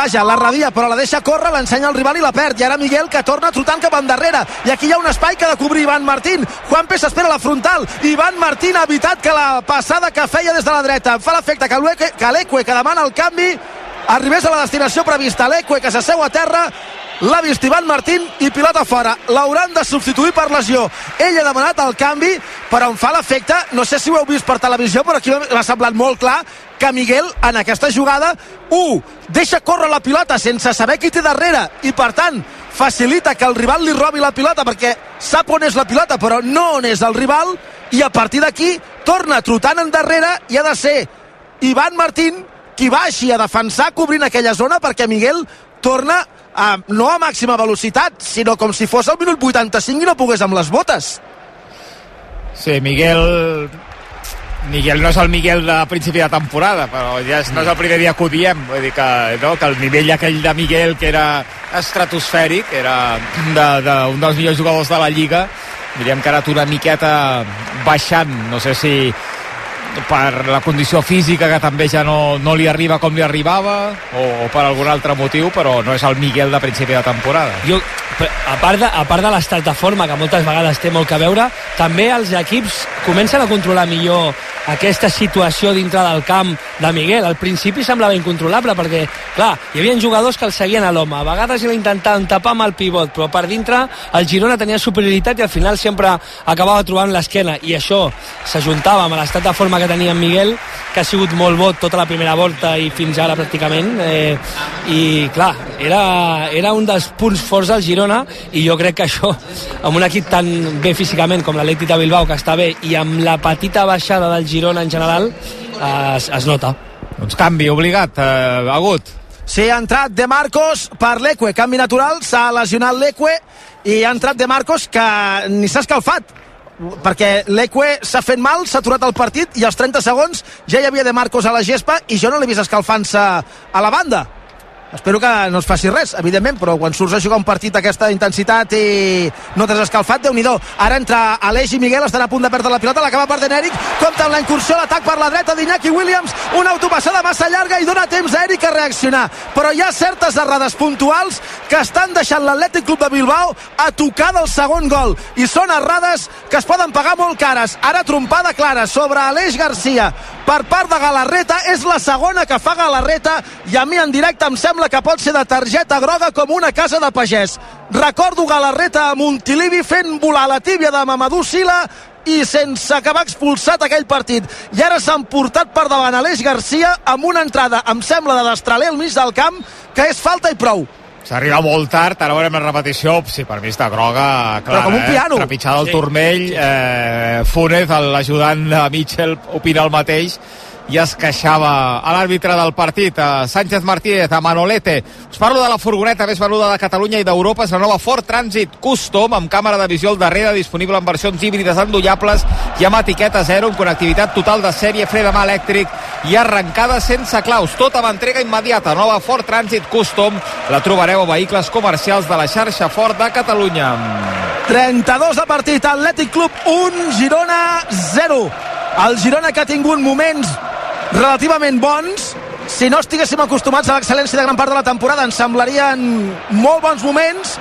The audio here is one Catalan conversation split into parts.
Vaja, la rabia, però la deixa córrer, l'ensenya el rival i la perd. I ara Miguel que torna trotant cap endarrere. I aquí hi ha un espai que ha de cobrir Ivan Martín. Juan Pes espera la frontal. Ivan Martín ha evitat que la passada que feia des de la dreta fa l'efecte que l'Eque, que demana el canvi, arribés a la destinació prevista. L'Eque que s'asseu a terra, l'ha vist Ivan Martín i pilota fora. L'hauran de substituir per lesió. Ell ha demanat el canvi, però em fa l'efecte, no sé si ho heu vist per televisió, però aquí m'ha semblat molt clar que Miguel en aquesta jugada, 1, deixa córrer la pilota sense saber qui té darrere i per tant facilita que el rival li robi la pilota perquè sap on és la pilota però no on és el rival i a partir d'aquí torna trotant endarrere i ha de ser Ivan Martín qui baixi a defensar cobrint aquella zona perquè Miguel torna a, no a màxima velocitat, sinó com si fos el minut 85 i no pogués amb les botes. Sí, Miguel Miguel no és el Miguel de principi de temporada, però ja és, no és el primer dia que ho diem, vull dir que, no, que el nivell aquell de Miguel que era estratosfèric, era de, de, un dels millors jugadors de la Lliga, diríem que anat una miqueta baixant, no sé si per la condició física que també ja no, no li arriba com li arribava o, o per algun altre motiu però no és el Miguel de principi de temporada jo, a part de, a part de l'estat de forma que moltes vegades té molt que veure també els equips comencen a controlar millor aquesta situació dintre del camp de Miguel. Al principi semblava incontrolable perquè, clar, hi havia jugadors que el seguien a l'home. A vegades l'intentaven tapar amb el pivot, però per dintre el Girona tenia superioritat i al final sempre acabava trobant l'esquena. I això s'ajuntava amb l'estat de forma que tenia en Miguel, que ha sigut molt bo tota la primera volta i fins ara pràcticament. Eh, I, clar, era, era un dels punts forts del Girona i jo crec que això, amb un equip tan bé físicament com l'Atlètic de Bilbao, que està bé, i amb la petita baixada del Girona en general, eh, es, es nota. Doncs canvi obligat, eh, Agut. Sí, ha entrat De Marcos per l'Eque, canvi natural, s'ha lesionat l'Eque i ha entrat De Marcos que ni s'ha escalfat perquè l'Eque s'ha fet mal, s'ha aturat el partit i als 30 segons ja hi havia De Marcos a la gespa i jo no l'he vist escalfant-se a la banda espero que no es faci res, evidentment, però quan surts a jugar un partit d'aquesta intensitat i no t'has escalfat, déu nhi Ara entra Aleix i Miguel, estan a punt de perdre la pilota, l'acaba perdent Eric, compta amb la incursió, l'atac per la dreta d'Iñaki Williams, una autopassada massa llarga i dona temps a Eric a reaccionar. Però hi ha certes errades puntuals que estan deixant l'Atlètic Club de Bilbao a tocar del segon gol. I són errades que es poden pagar molt cares. Ara trompada clara sobre Aleix Garcia per part de Galarreta, és la segona que fa Galarreta i a mi en directe em sembla sembla que pot ser de targeta groga com una casa de pagès. Recordo Galarreta a Montilivi fent volar la tíbia de Mamadou Sila i sense acabar expulsat aquell partit. I ara s'han portat per davant Aleix Garcia amb una entrada, em sembla, de destraler al mig del camp, que és falta i prou. S'arriba molt tard, ara veurem la repetició. Sí, per mi està groga, clara, Però com un eh? piano. Trepitjada al sí. turmell, eh, Funes, l'ajudant de Mitchell, opina el mateix i es queixava a l'àrbitre del partit, a Sánchez Martínez, a Manolete. Us parlo de la furgoneta més venuda de Catalunya i d'Europa, és la nova Ford Transit Custom, amb càmera de visió al darrere, disponible en versions híbrides endollables i amb etiqueta zero, amb connectivitat total de sèrie, fre de mà elèctric i arrencada sense claus. Tot amb entrega immediata. Nova Ford Transit Custom la trobareu a vehicles comercials de la xarxa Ford de Catalunya. 32 de partit, Atlètic Club 1, Girona 0. El Girona que ha tingut moments relativament bons. Si no estiguéssim acostumats a l'excel·lència de gran part de la temporada ens semblarien molt bons moments.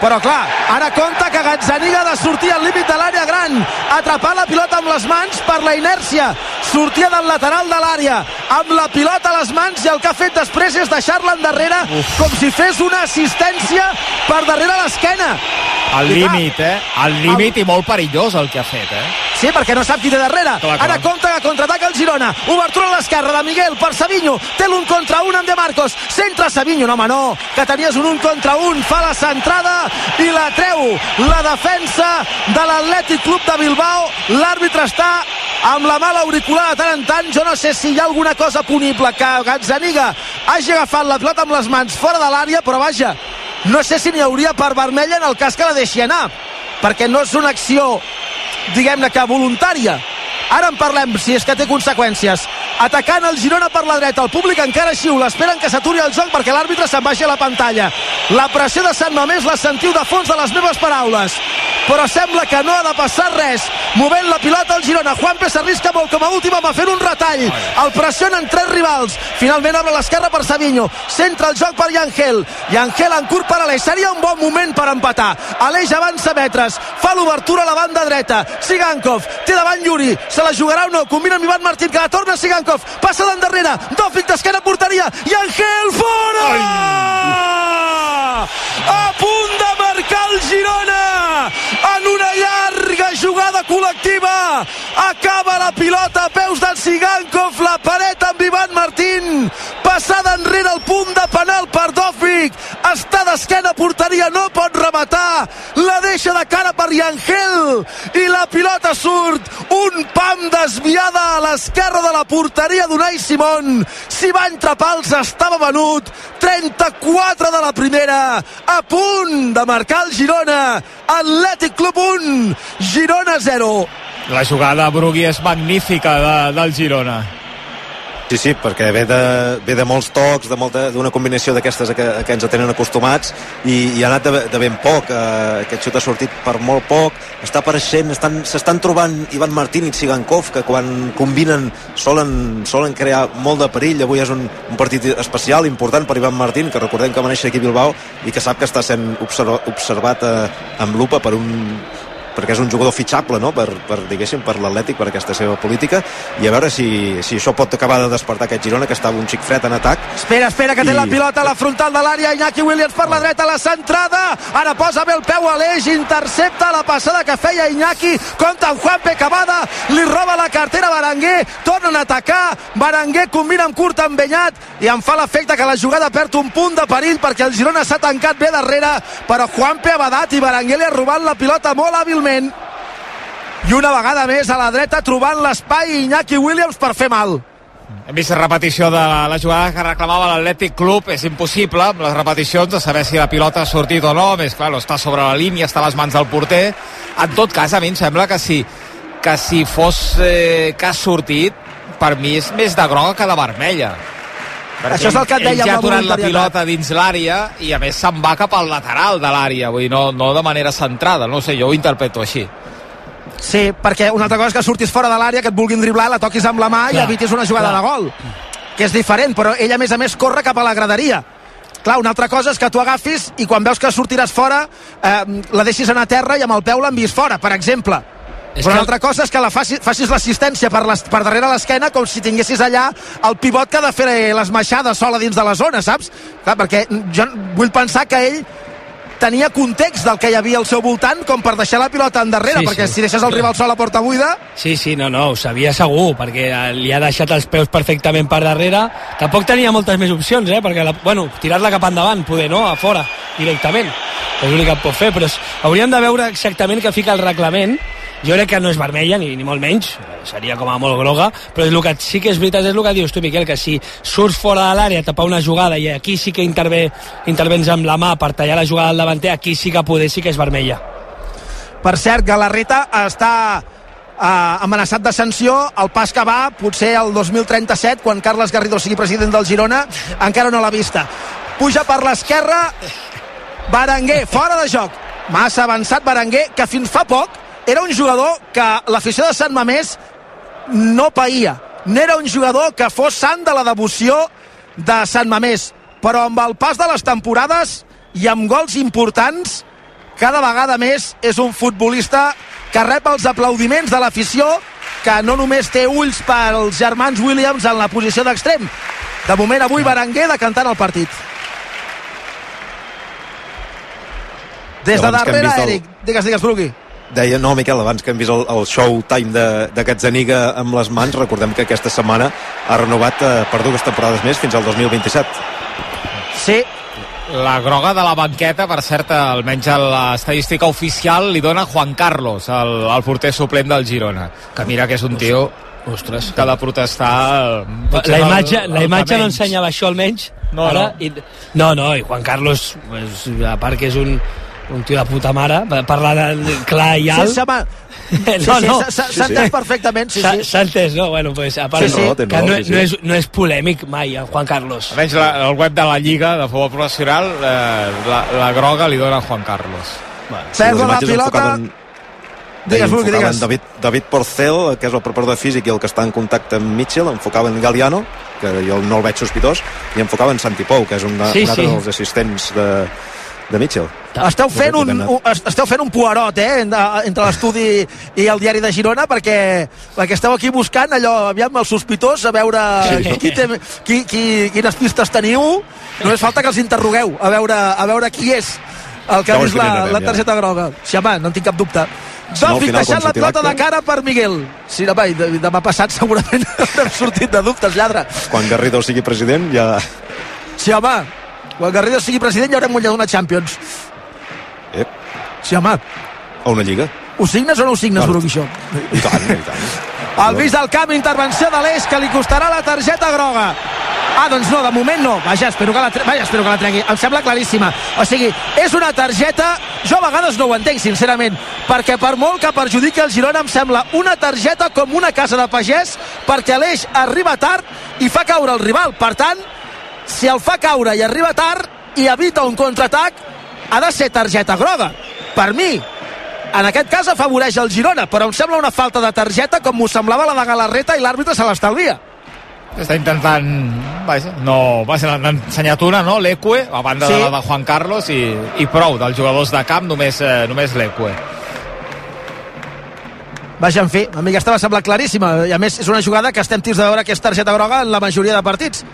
Però clar, ara compta que Gazzaniga ha de sortir al límit de l'àrea gran atrapar la pilota amb les mans per la inèrcia. Sortia del lateral de l'àrea amb la pilota a les mans i el que ha fet després és deixar-la endarrere Uf. com si fes una assistència per darrere l'esquena al límit, eh? Al límit i molt perillós el que ha fet, eh? Sí, perquè no sap qui té darrere. Clar, clar. Ara compta que contraataca el Girona. Obertura a l'esquerra de Miguel per Savinho. Té l'un contra un amb De Marcos. Centra Savinho. No, home, no. Que tenies un un contra un. Fa la centrada i la treu. La defensa de l'Atlètic Club de Bilbao. L'àrbitre està amb la mala auricular de tant en tant. Jo no sé si hi ha alguna cosa punible que Gazzaniga hagi agafat la pilota amb les mans fora de l'àrea, però vaja, no sé si n'hi hauria per vermella en el cas que la deixi anar perquè no és una acció diguem-ne que voluntària. Ara en parlem si és que té conseqüències atacant el Girona per la dreta el públic encara xiula, esperen que s'aturi el joc perquè l'àrbitre se'n baixi a la pantalla la pressió de Sant Mamés la sentiu de fons de les meves paraules però sembla que no ha de passar res. Movent la pilota al Girona. Juanpe s'arrisca molt com a últim amb a fer un retall. El pressionen tres rivals. Finalment obre l'esquerra per Savinho. Centra el joc per Yangel. Yangel en curt per Aleix. Seria un bon moment per empatar. Aleix avança metres. Fa l'obertura a la banda dreta. Sigankov té davant Yuri. Se la jugarà o no? Combina amb Ivan Martín que la torna Sigankov. Passa d'endarrere. Dòfic d'esquena porteria. Yangel fora! A punt de marcar el Girona en una llarga jugada col·lectiva. Acaba la pilota a peus d'en Sigankov, la paret amb Ivan Martín. Passada enrere el punt de penal per Dòfic. Està d'esquena porteria, no pot rematar. La deixa de cara per Yangel i la pilota surt. Un pam desviada a l'esquerra de la porteria d'Unai Simón. Si va entre pals estava venut. 34 de la primera. A punt de marcar el Girona. Atlètic Club 1, Girona 0. La jugada Brugui és magnífica de, del Girona. Sí, sí, perquè ve de, ve de molts tocs, d'una combinació d'aquestes que, que ens tenen acostumats i, i ha anat de, de ben poc. Eh, aquest xut ha sortit per molt poc, està apareixent, s'estan trobant Ivan Martín i Tsigankov, que quan combinen solen, solen crear molt de perill. Avui és un, un partit especial, important per Ivan Martín, que recordem que va néixer aquí a Bilbao i que sap que està sent observat, observat eh, amb lupa per un perquè és un jugador fitxable no? per, per, diguéssim, per l'Atlètic, per aquesta seva política. I a veure si, si això pot acabar de despertar aquest Girona que estava un xic fred en atac. Espera, espera que I... té la pilota a la frontal de l'àrea. Iñaki Williams per la dreta, la centrada. Ara posa bé el peu a l'eix, intercepta la passada que feia Iñaki. Contra en Juanpe Cavada, li roba la cartera Berenguer, tornen a atacar. Berenguer combina amb curt amb Benyat i em fa l'efecte que la jugada perd un punt de perill perquè el Girona s'ha tancat bé darrere però Juanpe ha badat i Berenguer li ha robat la pilota molt hàbilment i una vegada més a la dreta trobant l'espai Iñaki Williams per fer mal hem vist repetició de la jugada que reclamava l'Atlètic Club, és impossible amb les repeticions de saber si la pilota ha sortit o no, més clar, està sobre la línia, està a les mans del porter. En tot cas, a mi em sembla que si, que si fos eh, que ha sortit, per mi és més de groga que de vermella. Perquè Això és el que et deia ell ja ha aturat la pilota dins l'àrea i a més se'n va cap al lateral de l'àrea, vull dir, no, no de manera centrada, no sé, jo ho interpreto així. Sí, perquè una altra cosa és que surtis fora de l'àrea, que et vulguin driblar, la toquis amb la mà clar, i evitis una jugada clar. de gol. Que és diferent, però ell a més a més corre cap a la graderia. Clar, una altra cosa és que tu agafis i quan veus que sortiràs fora eh, la deixis anar a terra i amb el peu l'envis fora, per exemple. És Però que... una altra cosa és que la facis, facis l'assistència per, les, per darrere l'esquena com si tinguessis allà el pivot que ha de fer les maixades sola dins de la zona, saps? Clar, perquè jo vull pensar que ell tenia context del que hi havia al seu voltant com per deixar la pilota endarrere, sí, perquè sí. si deixes el rival sol a porta buida... Sí, sí, no, no, ho sabia segur, perquè li ha deixat els peus perfectament per darrere. Tampoc tenia moltes més opcions, eh? perquè, la, bueno, tirar-la cap endavant, poder, no?, a fora, directament. És l'únic que pot fer, però hauríem de veure exactament què fica el reglament jo crec que no és vermella, ni, ni molt menys, seria com a molt groga, però el que sí que és veritat és el que dius tu, Miquel, que si surts fora de l'àrea a tapar una jugada i aquí sí que intervé, intervens amb la mà per tallar la jugada del davanter, aquí sí que poder sí que és vermella. Per cert, Galarreta està eh, amenaçat de sanció el pas que va potser el 2037 quan Carles Garrido sigui president del Girona encara no l'ha vista puja per l'esquerra Berenguer, fora de joc massa avançat Berenguer que fins fa poc era un jugador que l'afició de Sant Mamés no païa. N'era un jugador que fos sant de la devoció de Sant Mamés. Però amb el pas de les temporades i amb gols importants, cada vegada més és un futbolista que rep els aplaudiments de l'afició, que no només té ulls pels germans Williams en la posició d'extrem. De moment avui Berenguer decantant el partit. Des de darrere, Eric. Digues, digues, Brugui deia, no, Miquel, abans que hem vist el, el show time de, de Zaniga amb les mans, recordem que aquesta setmana ha renovat eh, per dues temporades més fins al 2027. Sí, la groga de la banqueta, per cert, almenys a l'estadística oficial, li dona Juan Carlos, el, el porter suplent del Girona. Que mira que és un tio Ostres. que ha de protestar... La imatge, el, la imatge no ensenyava això almenys. No, Ara, no. I, no, no, i Juan Carlos, pues, a part que és un, un tio de puta mare, parlar clar i alt. Sense mà. No, no. S'ha sí, sí. entès perfectament, sí, sí. S'ha entès, no? Bueno, pues, a part, sí, sí. No, que no, no, és, no és polèmic mai, en Juan Carlos. Almenys la, el web de la Lliga de Futbol Professional, eh, la, la groga li dona a Juan Carlos. Bueno, sí, la pilota... Enfocaven Digues, enfocaven digues. David, David Porcel, que és el preparador físic i el que està en contacte amb Mitchell, enfocaven Galiano, que jo no el veig sospitós, i enfocaven Santi Pou, que és un, de, Sí, un altre sí. dels assistents de, de Mitchell. Esteu fent, un, un, esteu fent un poirot, eh, entre, l'estudi i el diari de Girona, perquè, perquè esteu aquí buscant allò, aviam, el sospitós, a veure Sí. qui té, qui, qui, quines pistes teniu. Només falta que els interrogueu, a veure, a veure qui és el que Ja ha vist la, la targeta groga. Sí, home, no en tinc cap dubte. No, Dòfic final, deixant la pilota de cara per Miguel. Sí, demà, i de- demà passat segurament haurem sortit de dubtes, lladre. Quan Garrido sigui president ja... Sí, home, quan Garrido sigui president ja haurem guanyat una Champions. Eh, Sí, home, a una lliga. ho signes o no ho signes. Bruc, això? I tant, i tant. El mig del camp, intervenció de l'Eix, que li costarà la targeta groga. Ah, doncs no, de moment no. Vaja, espero que la, tre... Vaja, espero que la tregui. Em sembla claríssima. O sigui, és una targeta... Jo a vegades no ho entenc, sincerament, perquè per molt que perjudiqui el Girona em sembla una targeta com una casa de pagès perquè l'Eix arriba tard i fa caure el rival. Per tant, si el fa caure i arriba tard i evita un contraatac, ha de ser targeta groga. Per mi, en aquest cas afavoreix el Girona, però em sembla una falta de targeta com m'ho semblava la de Galarreta i l'àrbitre se l'estalvia. Està intentant... Vaja, no, va ser ensenyat una, no? L'Eque, a banda Sí. de la de Juan Carlos, i, i prou dels jugadors de camp, només, eh, només l'Eque. Vaja, en fi, a mi aquesta va semblar claríssima i a més és una jugada que estem tirs de veure que és targeta groga en la majoria de partits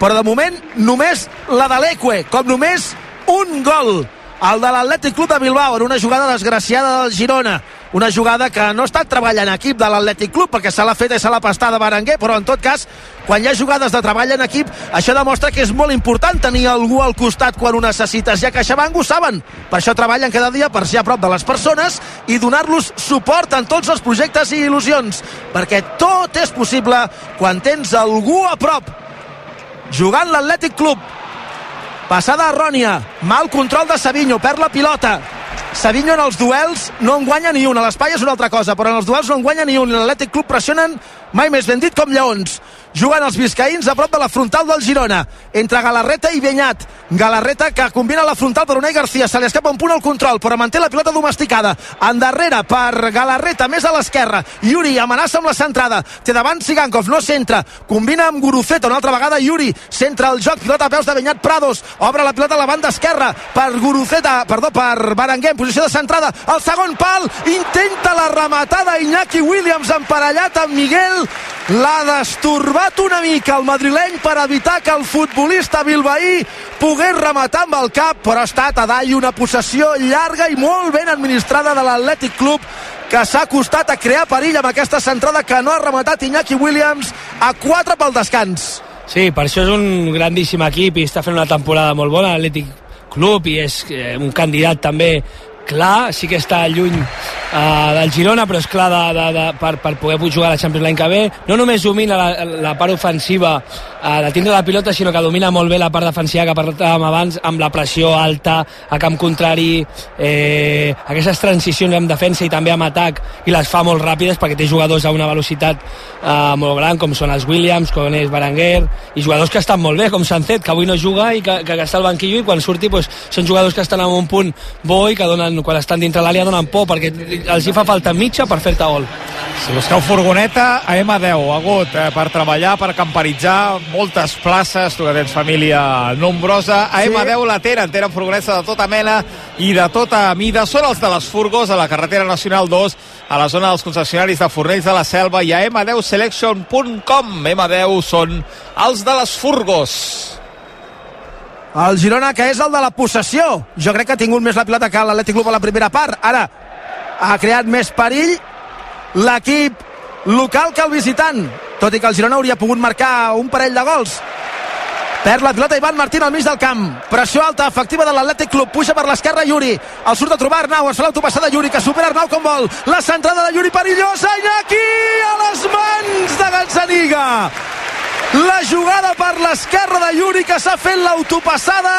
però de moment només la de l'Eque com només un gol. El de l'Atlètic Club de Bilbao en una jugada desgraciada del Girona. Una jugada que no ha estat treball en equip de l'Atlètic Club perquè se l'ha fet i se l'ha pastat de Berenguer però en tot cas quan hi ha jugades de treball en equip això demostra que és molt important tenir algú al costat quan ho necessites ja que CaixaBank ho saben. Per això treballen cada dia per ser a prop de les persones i donar-los suport en tots els projectes i il·lusions perquè tot és possible quan tens algú a prop jugant l'Atlètic Club. Passada errònia mal control de Savinho, perd la pilota. Savinho en els duels no en guanya ni un, a l'espai és una altra cosa però en els duels no en guanya ni un. l'Atlètic Club pressionen mai més ben dit com lleons juguen els biscaïns a prop de la frontal del Girona. Entre Galarreta i Benyat. Galarreta que combina la frontal per Unai García. Se li escapa un punt al control però manté la pilota domesticada. Endarrere per Galarreta més a l'esquerra. Yuri amenaça amb la centrada. Té davant Sigankov, no centra. Combina amb Guruceta una altra vegada Yuri centra el joc, pilota a peus de Benyat Prados. Obre la pilota a la banda esquerra per Guruceta, perdó, per Berenguer en posició de centrada, el segon pal intenta la rematada. Iñaki Williams emparellat amb Miguel. L'ha destorbat una mica el madrileny per evitar que el futbolista bilbaí pogués rematar amb el cap però ha estat a dall una possessió llarga i molt ben administrada de l'Atlètic Club que s'ha acostat a crear perill amb aquesta centrada que no ha rematat Iñaki Williams a 4 pel descans. Sí, per això és un grandíssim equip i està fent una temporada molt bona l'Atlètic Club i és eh, un candidat també clar, sí que està lluny uh, del Girona, però és clar de, de, de, per, per poder jugar a la Champions l'any que ve. No només domina la, la part ofensiva uh, de tindre la pilota, sinó que domina molt bé la part defensiva que parlàvem abans, amb la pressió alta, a camp contrari, eh, aquestes transicions en defensa i també amb atac, i les fa molt ràpides perquè té jugadors a una velocitat uh, molt gran, com són els Williams, com és Berenguer, i jugadors que estan molt bé, com Sancet, que avui no juga i que, que està al banquillo, i quan surti pues, són jugadors que estan en un punt bo i que donen, quan estan dintre l'àrea donen por, perquè els hi fa falta mitja per fer-te gol. Si busqueu furgoneta, a M10, agut eh, per treballar, per camperitzar, moltes places, tu que tens família nombrosa, a Sí. M10 la tenen, tenen furgoneta de tota mena i de tota mida, són els de les furgos a la carretera nacional 2, a la zona dels concessionaris de Fornells de la Selva i a m10selection.com, M10 són els de les furgos. El Girona, que és el de la possessió. Jo crec que ha tingut més la pilota que l'Atlètic Club a la primera part. Ara ha creat més perill l'equip local que el visitant. Tot i que el Girona hauria pogut marcar un parell de gols. Perd la pilota Ivan Martín al mig del camp. Pressió alta, efectiva de l'Atlètic Club. Puja per l'esquerra Yuri. El surt a trobar Arnau. Es fa l'autopassada Yuri, que supera Arnau com vol. La centrada de Yuri perillosa. Iñaki a les mans de Gazzaniga. La jugada per l'esquerra de Yuri que s'ha fet l'autopassada.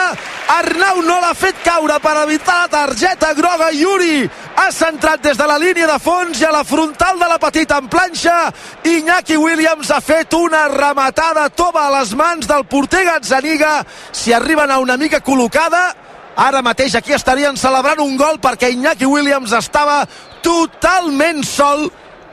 Arnau no l'ha fet caure per evitar la targeta groga. Yuri ha centrat des de la línia de fons i a la frontal de la petita en planxa. Iñaki Williams ha fet una rematada tova a les mans del porter Gazzaniga. Si arriben a una mica col·locada, ara mateix aquí estarien celebrant un gol perquè Iñaki Williams estava totalment sol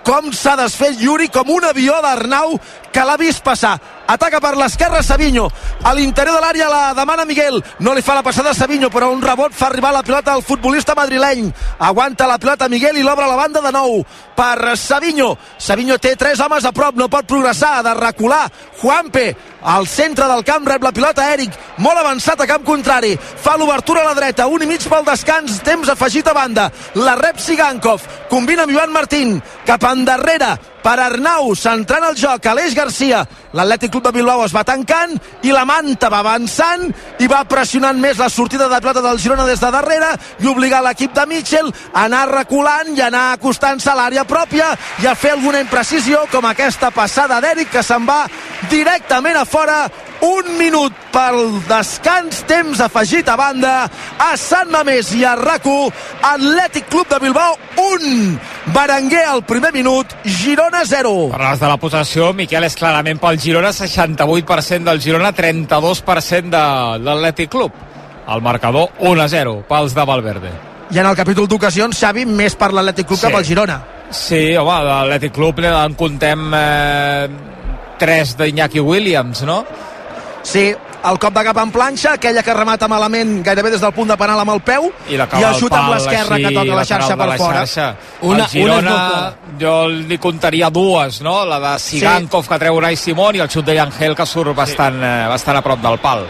com s'ha desfet Yuri com un avió d'Arnau que l'ha vist passar. Ataca per l'esquerra Savinho. A l'interior de l'àrea la demana Miguel. No li fa la passada a Savinho però un rebot fa arribar la pilota al futbolista madrileny. Aguanta la pilota Miguel i l'obre la banda de nou per Savinho. Savinho té tres homes a prop. No pot progressar ha de recular Juanpe al centre del camp rep la pilota Eric molt avançat a camp contrari. Fa l'obertura a la dreta, un i mig pel descans temps afegit a banda, la rep Sigankov combina amb Joan Martín. Cap endarrere per Arnau, centrant el joc. Aleix Garcia, l'Atlètic Club de Bilbao es va tancant i la manta va avançant i va pressionant més la sortida de plata del Girona des de darrere i obligar l'equip de Mitchell a anar reculant i anar acostant-se a l'àrea pròpia i a fer alguna imprecisió com aquesta passada d'Eric que se'n va directament a fora un minut pel descans, temps afegit a banda a Sant Mamés i a RACU Atlètic Club de Bilbao 1 Berenguer al primer minut Girona 0 Parles de la possessió, Miquel, és clarament pel Girona 68% del Girona 32% de l'Atlètic Club. El marcador 1-0 pels de Valverde. I en el capítol d'ocasions, Xavi, més per l'Atlètic Club sí. que pel Girona. Sí, home, l'Atlètic Club en contem eh, 3 d'Iñaki Williams, no? Sí, el cop de cap en planxa, aquella que remata malament gairebé des del punt de penal amb el peu i, i el xut amb l'esquerra que toca la xarxa per la fora. Xarxa. Una, el Girona, una jo li contaria dues, no? La de Sigankov sí. que treu Unai Simón i el xut de Yangel que surt bastant, sí. eh, bastant a prop del pal.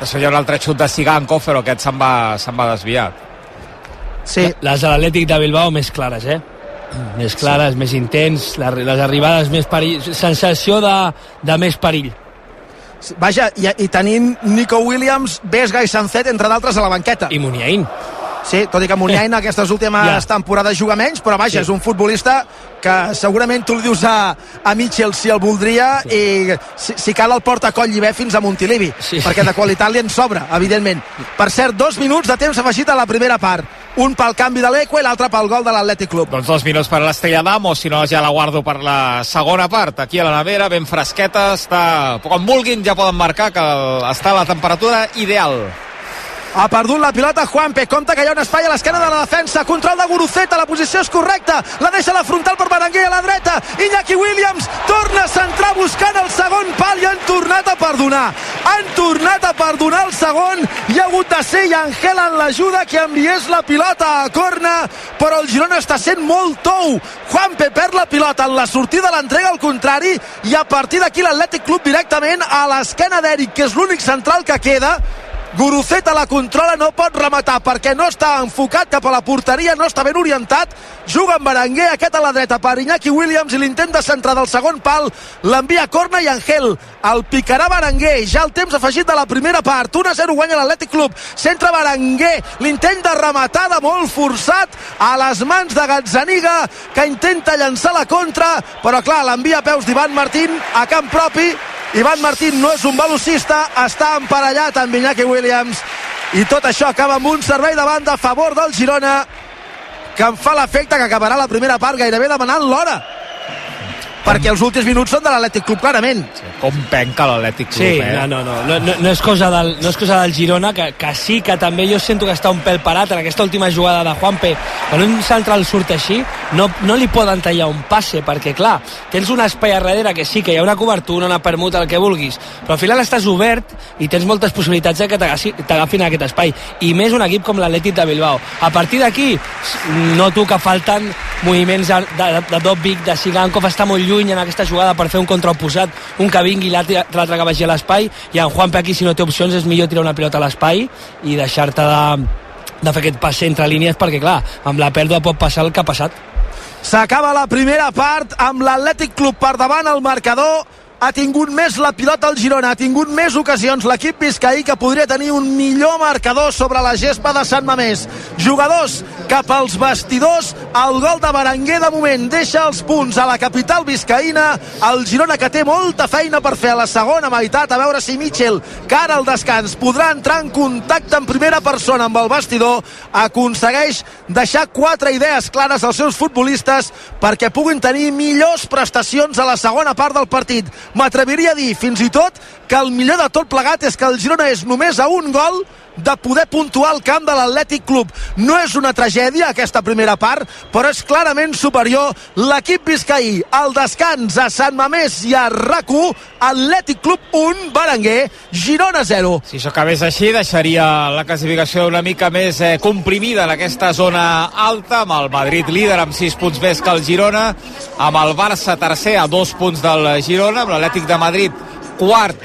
Després hi ha un altre xut de Sigankov, però aquest se'n va, se va desviar. Sí. Les de l'Atlètic de Bilbao més clares, eh? Més clares, sí. més intens, les arribades més perill... Sensació de, de més perill. Vaja, i, i tenint Nico Williams, Vesga i Sancet, entre d'altres, a la banqueta. I Muniain. Sí, tot i que Muniain aquestes últimes ja. temporades juga menys, però vaja, sí. és un futbolista que segurament tu li dius a, a Mitchell si el voldria sí. i si, si cal el porta a coll i bé fins a Montilivi, sí. perquè de qualitat li en sobra, evidentment. Per cert, dos minuts de temps afegit a la primera part un pel canvi de l'Eco i l'altre pel gol de l'Atlètic Club. Doncs dos minuts per l'Estrella d'Amo, si no ja la guardo per la segona part. Aquí a la nevera, ben fresqueta, està... Quan vulguin ja poden marcar que està a la temperatura ideal. Ha perdut la pilota Juanpe. Compte que hi ha un espai a l'esquena de la defensa. Control de Guruceta. La posició és correcta. La deixa la frontal per Berenguer a la dreta. Iñaki Williams torna a centrar buscant el segon pal i han tornat a perdonar. Han tornat a perdonar el segon. Hi ha hagut de ser i Angel en l'ajuda que enviés la pilota a corna. Però el Girona està sent molt tou. Juanpe perd la pilota en la sortida l'entrega al contrari i a partir d'aquí l'Atlètic Club directament a l'esquena d'Eric, que és l'únic central que queda Guruceta la controla, no pot rematar perquè no està enfocat cap a la porteria, no està ben orientat. Juga amb Berenguer, aquest a la dreta per Iñaki Williams i l'intent de centrar del segon pal l'envia Corna i Angel. El picarà Berenguer, ja el temps afegit de la primera part. 1-0 guanya l'Atlètic Club. Centra Berenguer, l'intent de rematar de molt forçat a les mans de Gazzaniga que intenta llançar la contra, però clar, l'envia a peus d'Ivan Martín a camp propi. Ivan Martín no és un velocista, està emparellat amb Iñaki Williams. I tot això acaba amb un servei de banda a favor del Girona que em fa l'efecte que acabarà la primera part gairebé demanant l'hora perquè els últims minuts són de l'Atlètic Club, clarament. Sí, com penca l'Atlètic Club, sí, eh? no, no, no, no, no, no, és cosa del, no és cosa del Girona, que, que sí, que també jo sento que està un pèl parat en aquesta última jugada de Juanpe. Quan un central surt així, no, no li poden tallar un passe, perquè, clar, tens un espai a darrere que sí, que hi ha una cobertura, una permuta, el que vulguis, però al final estàs obert i tens moltes possibilitats de que t'agafin aquest espai. I més un equip com l'Atlètic de Bilbao. A partir d'aquí, noto que falten moviments de, de, de Dobbik, de Sigankov, està molt lluny en aquesta jugada per fer un contraoposat, un que vingui i l'altre que vagi a l'espai, i en Juanpe aquí si no té opcions és millor tirar una pilota a l'espai i deixar-te de, de fer aquest passe entre línies perquè clar, amb la pèrdua pot passar el que ha passat. S'acaba la primera part amb l'Atlètic Club per davant al marcador ha tingut més la pilota al Girona, ha tingut més ocasions. L'equip Vizcaí que podria tenir un millor marcador sobre la gespa de Sant Mamés. Jugadors cap als vestidors, el gol de Berenguer de moment deixa els punts a la capital vizcaïna, el Girona que té molta feina per fer a la segona meitat, a veure si Mitchell, cara al descans, podrà entrar en contacte en primera persona amb el vestidor, aconsegueix deixar quatre idees clares als seus futbolistes perquè puguin tenir millors prestacions a la segona part del partit m'atreviria a dir fins i tot que el millor de tot plegat és que el Girona és només a un gol de poder puntuar el camp de l'Atlètic Club. No és una tragèdia aquesta primera part, però és clarament superior l'equip biscaí. Al descans a Sant Mamés i a rac Atlètic Club 1, Berenguer, Girona 0. Si això acabés així, deixaria la classificació una mica més eh, comprimida en aquesta zona alta, amb el Madrid líder amb 6 punts més que el Girona, amb el Barça tercer a 2 punts del Girona, amb l'Atlètic de Madrid quart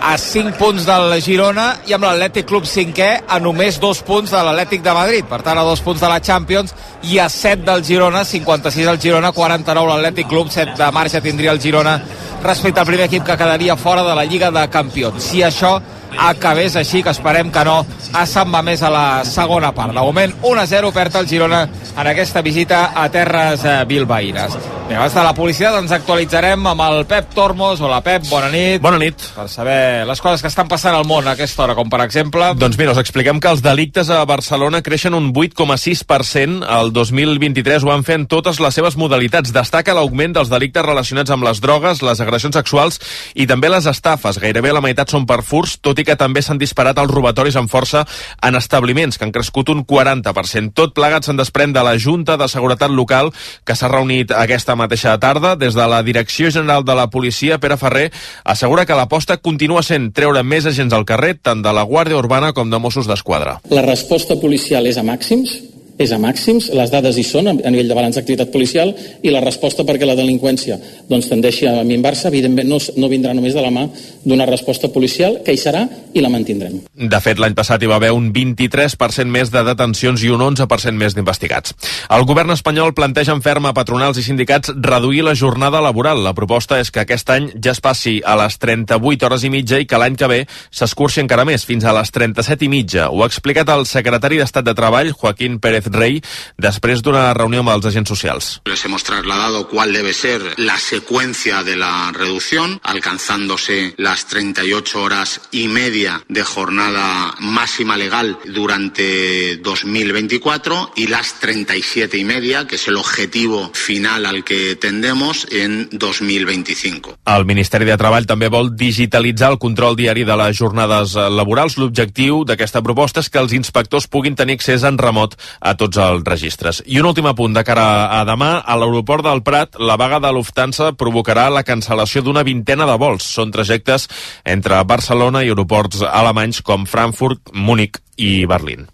a 5 punts del Girona i amb l'Atlètic Club 5è a només 2 punts de l'Atlètic de Madrid. Per tant, a 2 punts de la Champions i a 7 del Girona, 56 al Girona, 49 l'Atlètic Club, 7 de marxa tindria el Girona respecte al primer equip que quedaria fora de la Lliga de Campions. Si això acabés així, que esperem que no, a Sant Mamés a la segona part. De moment, 1-0 perd el Girona en aquesta visita a terres eh, bilbaïnes. Bé, abans de la publicitat ens actualitzarem amb el Pep Tormos. Hola, Pep, bona nit. Bona nit. Per saber les coses que estan passant al món a aquesta hora, com per exemple... Doncs mira, us expliquem que els delictes a Barcelona creixen un 8,6%. El 2023 ho han fet en totes les seves modalitats. Destaca l'augment dels delictes relacionats amb les drogues, les agressions sexuals i també les estafes. Gairebé la meitat són per furs, tot i que també s'han disparat els robatoris amb força en establiments, que han crescut un 40%. Tot plegat se'n desprèn de la Junta de Seguretat Local, que s'ha reunit aquesta mateixa tarda. Des de la Direcció General de la Policia, Pere Ferrer assegura que l'aposta continua sent treure més agents al carrer, tant de la Guàrdia Urbana com de Mossos d'Esquadra. La resposta policial és a màxims, és a màxims, les dades hi són a nivell de balanç d'activitat policial i la resposta perquè la delinqüència doncs, tendeixi a minvar-se, evidentment no, no vindrà només de la mà d'una resposta policial que hi serà i la mantindrem. De fet, l'any passat hi va haver un 23% més de detencions i un 11% més d'investigats. El govern espanyol planteja en ferma patronals i sindicats reduir la jornada laboral. La proposta és que aquest any ja es passi a les 38 hores i mitja i que l'any que ve s'escurci encara més, fins a les 37 i mitja. Ho ha explicat el secretari d'Estat de Treball, Joaquín Pérez Rey, després d'una reunió amb els agents socials. Les hemos trasladado cuál debe ser la secuencia de la reducción, alcanzándose las 38 horas y media de jornada máxima legal durante 2024 y las 37 y media, que es el objetivo final al que tendemos en 2025. El Ministeri de Treball també vol digitalitzar el control diari de les jornades laborals. L'objectiu d'aquesta proposta és que els inspectors puguin tenir accés en remot a tots els registres. I un últim apunt de cara a demà, a l'aeroport del Prat, la vaga de Lufthansa provocarà la cancel·lació d'una vintena de vols. Són trajectes entre Barcelona i aeroports alemanys com Frankfurt, Múnich i Berlín.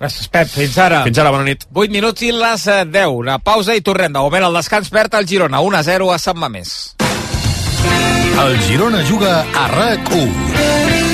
Gràcies, Pep. Fins ara. Fins ara, bona nit. 8 minuts i les 10. Una pausa i tornem. De moment, el descans perd el Girona. 1-0 a Sant Mamés. El Girona juga a RAC1.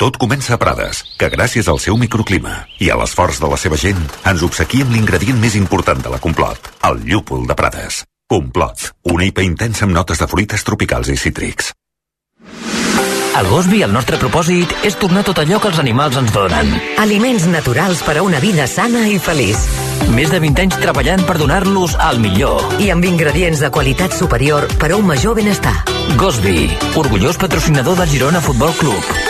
Tot comença a Prades, que gràcies al seu microclima i a l'esforç de la seva gent ens obsequia amb l'ingredient més important de la Complot, el llúpol de Prades. Complot, una IPA intensa amb notes de fruites tropicals i cítrics. Al Gosby el nostre propòsit és tornar tot allò que els animals ens donen. Aliments naturals per a una vida sana i feliç. Més de 20 anys treballant per donar-los al millor. I amb ingredients de qualitat superior per a un major benestar. Gosby, orgullós patrocinador del Girona Futbol Club.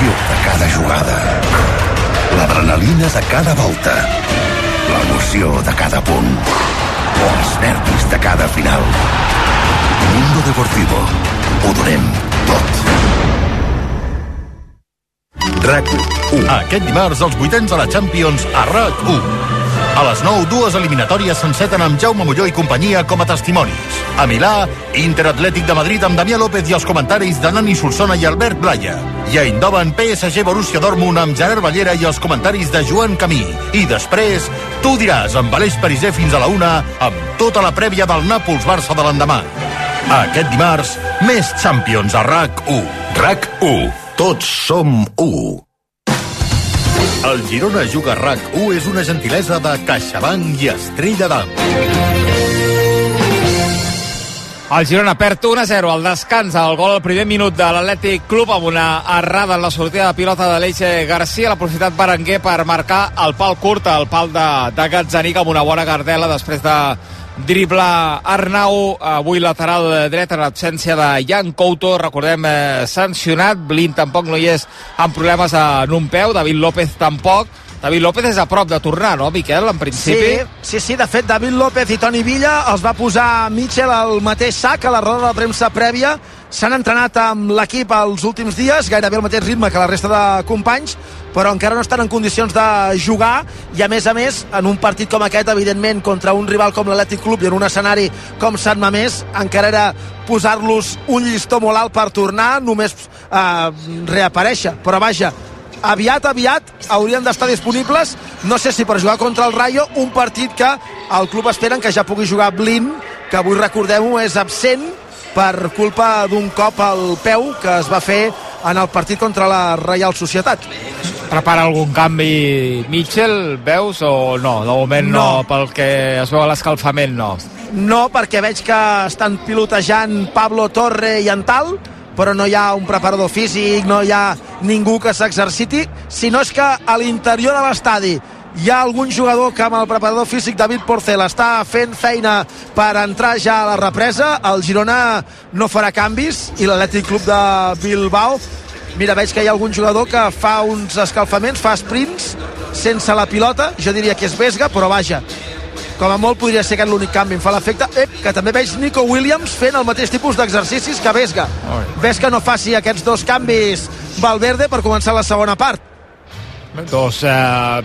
Tensió de cada jugada. L'adrenalina de cada volta. L'emoció de cada punt. Els nervis de cada final. Mundo Deportivo. Ho donem tot. RAC1. Aquest dimarts, els vuitens de la Champions a RAC1. A les 9, dues eliminatòries s'enceten amb Jaume Molló i companyia com a testimonis. A Milà, Inter Atlètic de Madrid amb Damià López i els comentaris de Nani Solsona i Albert Blaya. I a Indoven, PSG Borussia Dortmund amb Gerard Ballera i els comentaris de Joan Camí. I després, tu diràs amb Aleix Pariser fins a la una amb tota la prèvia del Nàpols-Barça de l'endemà. Aquest dimarts, més Champions a RAC1. RAC1. Tots som 1. El Girona Juga RAC1 és una gentilesa de CaixaBank i Estrella d'Am. El Girona perd 1-0 al descans al gol al primer minut de l'Atlètic Club amb una errada en la sortida de pilota de l'Eixe Garcia. L'ha aprofitat Berenguer per marcar el pal curt, el pal de, de Gazzanic amb una bona gardela després de driblar Arnau, avui lateral dret en absència de Jan Couto, recordem eh, sancionat, Blin tampoc no hi és amb problemes en un peu, David López tampoc, David López és a prop de tornar, no, Miquel, en principi? Sí, sí, sí, de fet, David López i Toni Villa els va posar Mitchell al mateix sac a la roda de premsa prèvia. S'han entrenat amb l'equip els últims dies, gairebé el mateix ritme que la resta de companys, però encara no estan en condicions de jugar i a més a més en un partit com aquest evidentment contra un rival com l'Atlètic Club i en un escenari com Sant Mamés encara era posar-los un llistó molt alt per tornar només eh, reaparèixer però vaja, aviat, aviat haurien d'estar disponibles, no sé si per jugar contra el Rayo, un partit que el club esperen que ja pugui jugar Blin, que avui recordem-ho és absent per culpa d'un cop al peu que es va fer en el partit contra la Reial Societat. Prepara algun canvi Mitchell, veus, o no? De moment no, no pel que es veu a l'escalfament, no. No, perquè veig que estan pilotejant Pablo Torre i Antal, però no hi ha un preparador físic, no hi ha ningú que s'exerciti, sinó és que a l'interior de l'estadi hi ha algun jugador que amb el preparador físic David Porcel està fent feina per entrar ja a la represa. El Girona no farà canvis i l'Atlètic Club de Bilbao mira, veig que hi ha algun jugador que fa uns escalfaments, fa sprints sense la pilota, jo diria que és Vesga però vaja, com a molt podria ser aquest l'únic canvi, em fa l'efecte Ep, que també veig Nico Williams fent el mateix tipus d'exercicis que Vesga ves que no faci aquests dos canvis Valverde per començar la segona part dos eh,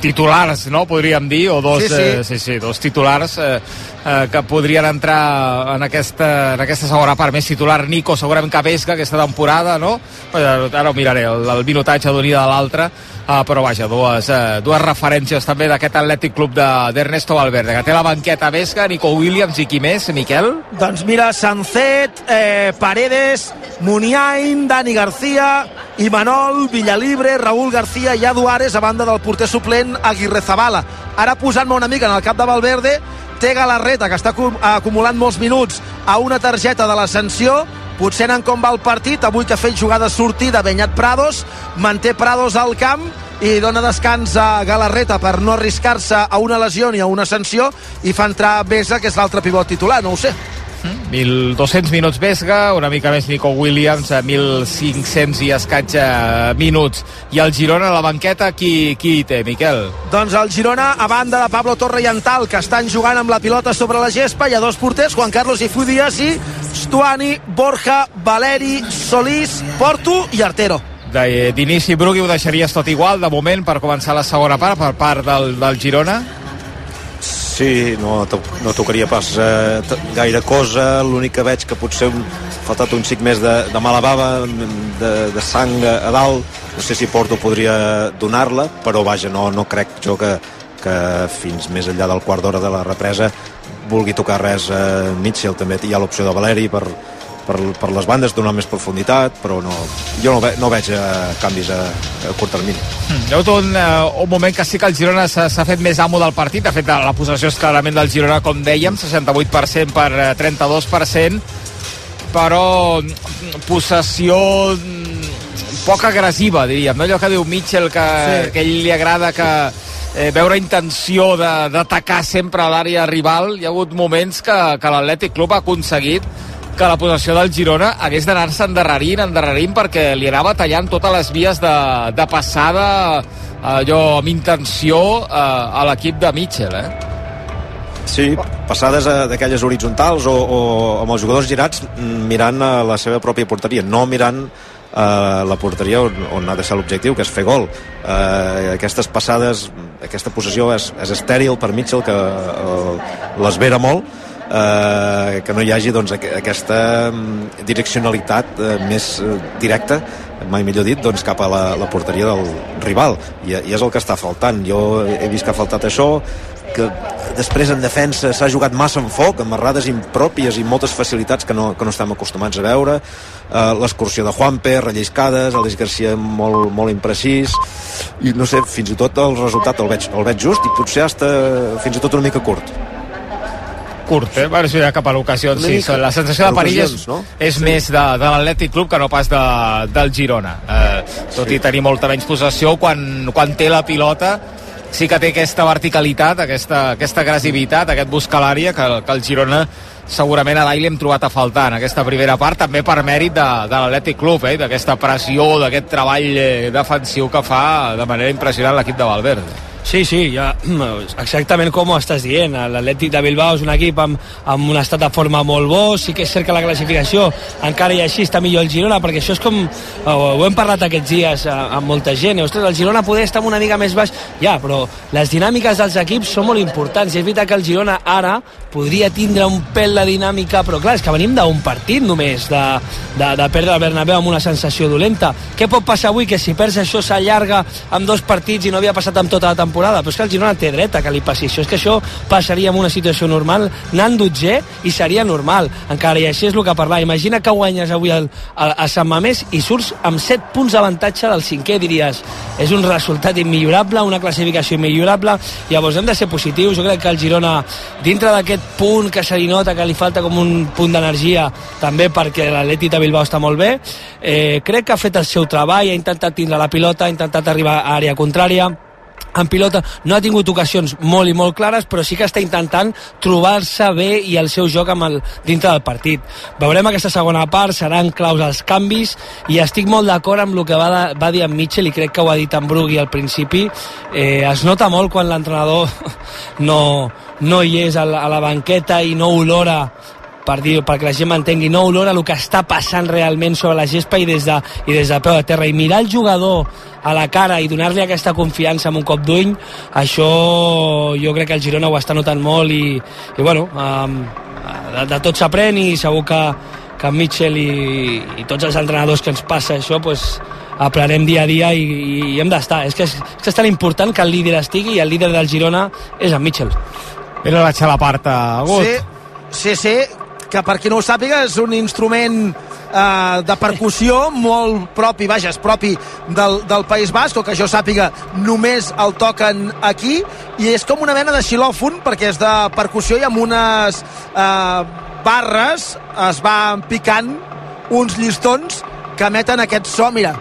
titulars, no? Podríem dir, o dos, Sí, sí. Eh, sí, sí, dos titulars eh, eh, que podrien entrar en aquesta, en aquesta segona part. Més titular Nico, segurament que Vesga aquesta temporada, no? Ara ho miraré, el, el minutatge d'un i de l'altre, eh, però vaja, dues, eh, dues referències també d'aquest Atlètic Club de- d'Ernesto Valverde, que té la banqueta Vesga, Nico Williams i qui més, Miquel? Doncs mira, Sancet, eh, Paredes, Muniain, Dani García, Imanol, Villalibre, Raúl García i Aduares a banda del porter suplent Aguirre Zabala. Ara posant-me una mica en el cap de Valverde, té Galarreta, que està acu- acumulant molts minuts a una targeta de l'ascensió, potser anant com va el partit, avui que ha fet jugada sortida Benyat Prados, manté Prados al camp i dona descans a Galarreta per no arriscar-se a una lesió ni a una sanció i fa entrar Besa, que és l'altre pivot titular, no ho sé. 1.200 minuts Vesga, una mica més Nico Williams, a 1.500 i escaig eh, minuts. I el Girona a la banqueta, qui, qui hi té, Miquel? Doncs el Girona, a banda de Pablo Torre i Antal, que estan jugant amb la pilota sobre la gespa, hi ha dos porters, Juan Carlos Ifudias i Stuani, Borja, Valeri, Solís, Porto i Artero. De- D'inici, Brugui, ho deixaries tot igual, de moment, per començar la segona part, per part del, del Girona? Sí, no, no tocaria pas eh, gaire cosa, l'únic que veig que potser ha faltat un xic més de, de mala bava, de, de sang a, dalt, no sé si Porto podria donar-la, però vaja, no, no crec jo que, que fins més enllà del quart d'hora de la represa vulgui tocar res a Mitchell, també hi ha l'opció de Valeri per, per, per les bandes donar més profunditat, però no, jo no, ve, no veig eh, canvis a, a curt termini. Hi ha hagut un, uh, un moment que sí que el Girona s'ha fet més amo del partit. De fet, la possessió és clarament del Girona, com dèiem, 68% per eh, 32%, però mm, possessió mm, poc agressiva, diríem. No? Allò que diu Mitchell, que, sí. que a ell li agrada que eh, veure intenció de- d'atacar sempre a l'àrea rival. Hi ha hagut moments que, que l'Atlètic Club ha aconseguit que la possessió del Girona hagués d'anar-se endarrerint, endarrerint, perquè li anava tallant totes les vies de, de passada allò amb intenció eh, a l'equip de Mitchell, eh? Sí, passades eh, d'aquelles horitzontals o, o amb els jugadors girats mm, mirant a la seva pròpia porteria, no mirant a la porteria on, on ha de ser l'objectiu, que és fer gol. Eh, aquestes passades aquesta possessió és, és estèril per Mitchell que eh, l'esvera molt eh, que no hi hagi doncs, aqu aquesta mm, direccionalitat eh, més eh, directa mai millor dit, doncs cap a la, la porteria del rival. I, i és el que està faltant. Jo he vist que ha faltat això que després en defensa s'ha jugat massa en foc, amb errades impròpies i moltes facilitats que no, que no estem acostumats a veure. Uh, l'excursió de Juanpe, relliscades Aleix Garcia molt, molt imprecís. I no sé, fins i tot el resultat el veig, el veig just i potser hasta fins i tot una mica curt curt, eh? Bueno, això ja cap a l'ocasió sí, mica, la sensació de perill és, no? és sí. més de, de l'Atlètic Club que no pas de, del Girona eh, tot sí. i tenir molta menys possessió quan, quan té la pilota sí que té aquesta verticalitat, aquesta, aquesta agressivitat, aquest buscar l'àrea que, que el Girona segurament a l'Aile hem trobat a faltar en aquesta primera part, també per mèrit de, de l'Atlètic Club, eh? d'aquesta pressió, d'aquest treball eh, defensiu que fa de manera impressionant l'equip de Valverde. Sí, sí, ja, exactament com ho estàs dient. L'Atlètic de Bilbao és un equip amb, amb un estat de forma molt bo, sí que és cert que la classificació encara i així està millor el Girona, perquè això és com, ho, ho hem parlat aquests dies eh, amb molta gent, ostres, el Girona poder estar una mica més baix, ja, però les dinàmiques dels equips són molt importants, i és veritat que el Girona ara podria tindre un pèl de dinàmica, però clar, és que venim d'un partit només, de, de, de perdre el Bernabéu amb una sensació dolenta. Què pot passar avui? Que si perds això s'allarga amb dos partits i no havia passat amb tota la temporada temporada, però és que el Girona té dret a que li passi això, és que això passaria en una situació normal, anant dotzer i seria normal, encara i així és el que parlar, imagina que guanyes avui el, a, a Sant Mamés i surts amb 7 punts d'avantatge del cinquè, diries, és un resultat immillorable, una classificació immillorable, llavors hem de ser positius, jo crec que el Girona, dintre d'aquest punt que se li nota que li falta com un punt d'energia, també perquè l'Atleti de Bilbao està molt bé, eh, crec que ha fet el seu treball, ha intentat tindre la pilota, ha intentat arribar a àrea contrària, en pilota no ha tingut ocasions molt i molt clares, però sí que està intentant trobar-se bé i el seu joc amb el, dintre del partit. Veurem aquesta segona part, seran claus els canvis i estic molt d'acord amb el que va, de, va dir en Mitchell i crec que ho ha dit en Brugui al principi. Eh, es nota molt quan l'entrenador no, no hi és a la, a la banqueta i no olora per dir perquè la gent m'entengui, no olora el que està passant realment sobre la gespa i des de, i des de peu de terra. I mirar el jugador a la cara i donar-li aquesta confiança amb un cop d'ull, això jo crec que el Girona ho està notant molt i, i bueno, um, de, de tot s'aprèn i segur que, que en Mitchell i, i tots els entrenadors que ens passa això, pues, aprenem dia a dia i, i hem d'estar. És, que és, és que és tan important que el líder estigui i el líder del Girona és en Mitchell. Era la part agut. Sí, sí, sí, que per qui no ho sàpiga és un instrument eh, de percussió molt propi, vaja, és propi del, del País Basc, o que jo sàpiga només el toquen aquí, i és com una mena de xilòfon, perquè és de percussió i amb unes eh, barres es van picant uns llistons que emeten aquest so, mira,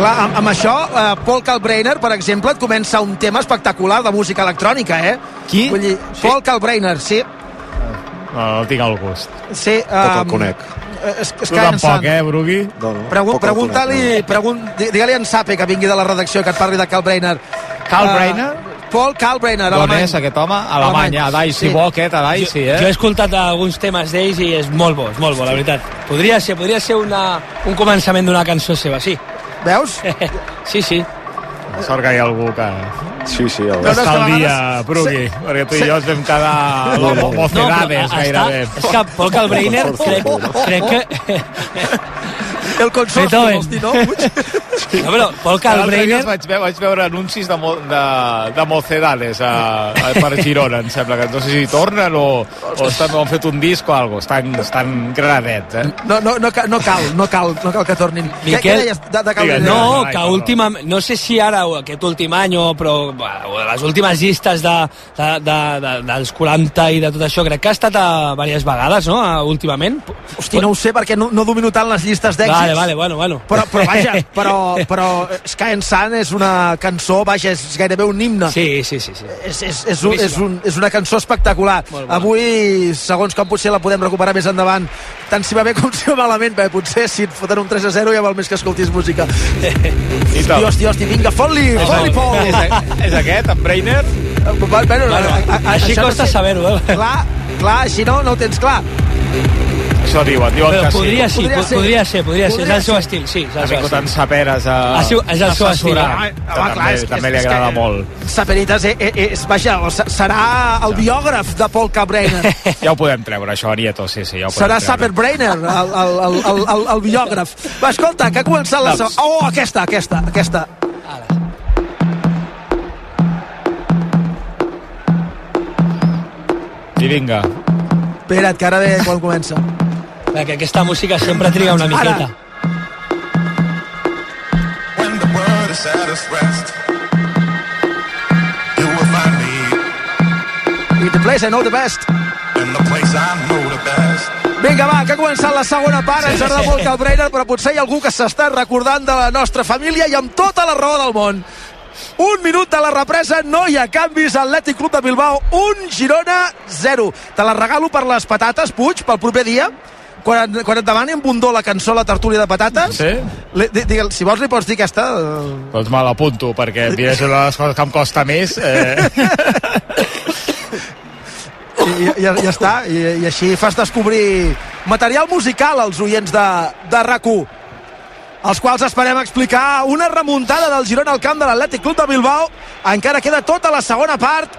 Clar, amb, amb això, eh, Paul Kalbrenner, per exemple, et comença un tema espectacular de música electrònica, eh? Qui? Vull dir, sí. Paul Kalbrenner, sí. No, no tinc el gust. Sí, um, el conec. És, és tu tampoc, eh, Brugui? No, no, Pregu Pregunta-li, no. pregun digue-li en Sape, que vingui de la redacció, que et parli de Kalbrenner. Kalbrenner? Uh, Paul Kalbrenner, D'on alemany. és aquest home? Alemany, a Daisy, sí. bo aquest, a Daisy, eh? Jo he escoltat alguns temes d'ells i és molt bo, és molt bo, la veritat. Podria ser, podria ser una, un començament d'una cançó seva, sí. Veus? sí, sí. Sort que hi ha algú que... Sí, sí. El... No, no, està al dia, Brugui, sí. perquè tu i jo ens vam quedar no, no, mocedades no, gairebé. Està, és que Paul Kalbreiner crec, crec que... El consorci, vols dir, no? Sí. No, però Paul Kalbreiner... Vaig, veure, vaig veure anuncis de, mo, de, de mocedades a, a, per Girona, em sembla que no sé si tornen o, o estan, o han fet un disc o alguna estan, estan granadets, eh? No, no, no, no cal, no cal, no cal que tornin. Miquel, què, què deies de, de? No, que última, no sé si ara o aquest últim any o, però bueno, les últimes llistes de, de, de, de, dels 40 i de tot això, crec que ha estat a diverses vegades, no?, últimament. Hosti, no ho sé, perquè no, no domino tant les llistes d'èxits. Vale, vale, bueno, bueno. Però, però vaja, però, però Sky and Sun és una cançó, vaja, és gairebé un himne. Sí, sí, sí. sí. És, és, és, un, és, un, és una cançó espectacular. Avui, segons com potser la podem recuperar més endavant, tant si va bé com si va malament, perquè potser si et foten un 3 a 0 ja val més que escoltis música. hosti, hosti, hosti, vinga, fot-li, fot-li, Pol! És, és aquest, en Breiner? Bueno, bueno, a, a, així costa no sé. saber-ho, eh? Clar, clar, així no, no ho tens clar. Això diuen, diuen Però que podria, sí. sí, Podria po- ser. podria ser, podria ser. És Podria el seu estil, sí. És Ha el seu vingut en estil. Saperes a, Ha sigut- és el seu estil. que Home, també, clar, és també és li agrada que- molt. Saperitas és, és, vaja, o se- serà el biògraf de Paul Cabrera. Ja ho podem treure, això, Nieto, sí, sí, ja ho podem Serà. Saper Brainer, el, el, el, el, el, el biògraf. Va, escolta, que ha començat la... Doncs. Oh, aquesta, aquesta, aquesta. I vinga. Espera't, que ara ve quan comença. Perquè aquesta música sempre triga una miqueta. When the world is at its rest, you will find me I the place I know the best. in the place I know the best. Vinga, va, que ha començat la segona part. Ens agrada molt que el Brainer, però potser hi ha algú que s'està recordant de la nostra família i amb tota la raó del món. Un minut de la represa, no hi ha canvis. Atlètic Club de Bilbao, un Girona, 0. Te la regalo per les patates, Puig, pel proper dia. Quan, quan et demani en Bundó la cançó La tertúlia de patates, Sí? li, di, di, si vols li pots dir aquesta... eh, Doncs me l'apunto, perquè diré és una de les coses que em costa més. Eh, i, i, ja, ja està, I, i així fas descobrir material musical als oients de, de rac els quals esperem explicar una remuntada del Girona al camp de l'Atlètic Club de Bilbao encara queda tota la segona part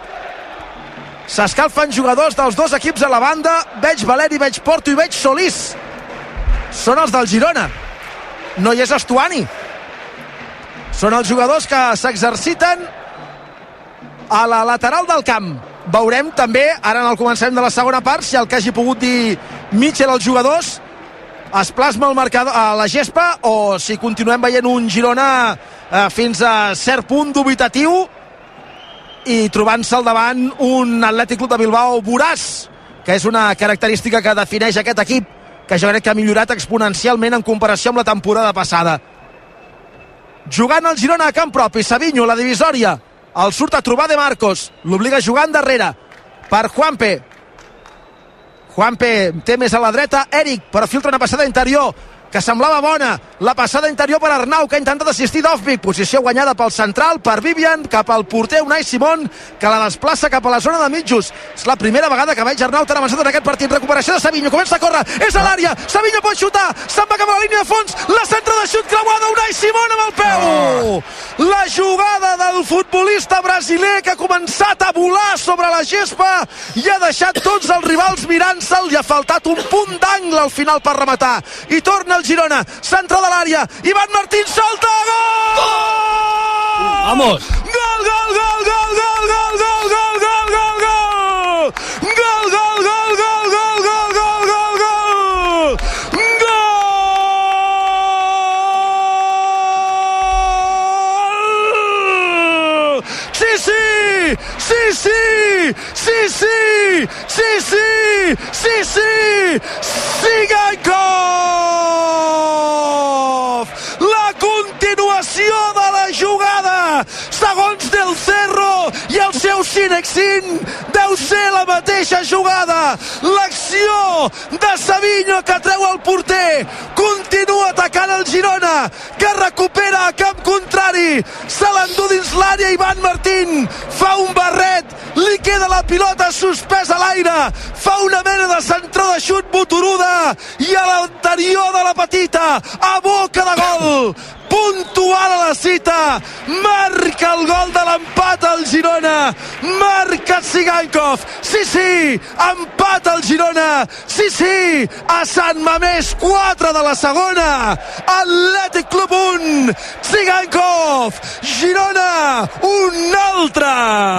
s'escalfen jugadors dels dos equips a la banda. Veig Valeri, veig Porto i veig Solís. Són els del Girona. No hi és Estuani. Són els jugadors que s'exerciten a la lateral del camp. Veurem també, ara en el començament de la segona part, si el que hagi pogut dir Mitchell als jugadors es plasma el marcador a la gespa o si continuem veient un Girona eh, fins a cert punt dubitatiu i trobant-se al davant un Atlètic Club de Bilbao voràs, que és una característica que defineix aquest equip, que jo crec que ha millorat exponencialment en comparació amb la temporada passada. Jugant el Girona a camp propi, Savinho, la divisòria, el surt a trobar de Marcos, l'obliga a jugar endarrere per Juanpe. Juanpe té més a la dreta, Eric, però filtra una passada interior que semblava bona. La passada interior per Arnau, que ha intentat assistir Dovvik. Posició guanyada pel central, per Vivian, cap al porter Unai Simón, que la desplaça cap a la zona de mitjos. És la primera vegada que veig Arnau tan avançat en aquest partit. Recuperació de Savinho, comença a córrer, és a l'àrea, Savinho pot xutar, se'n va cap a la línia de fons, la centra de xut creuada, Unai Simón amb el peu! La jugada del futbolista brasiler que ha començat a volar sobre la gespa i ha deixat tots els rivals mirant-se'l i ha faltat un punt d'angle al final per rematar. I torna el Girona, centre de l'àrea, Ivan Martín salta, gol! Vamos! Gol, gol, gol, gol, gol, gol, gol, gol, gol, gol, gol! Gol, gol, gol, gol, gol, gol, gol, gol, gol! Gol! Sí, sí! Sí, sí! Sí, sí! Sí, sí! Sí, sí! Sigankov! Segons del Cerro i el seu Cinexin deu ser la mateixa jugada! L'acció de Savinho que treu el porter! Continua atacant el Girona, que recupera a camp contrari! Se l'endú dins l'àrea Ivan Martín! Fa un barret, li queda la pilota suspesa a l'aire, fa una mena de centró de xut boturuda i a l'anterior de la petita, a boca de gol! Puntual a la cita. Marca el gol de l'empat al Girona. Marca Sigankov sí, sí, empat al Girona. Sí, sí, a Sant Mamés 4 de la segona. Atlètic Club 1 Sigankov Girona un altre.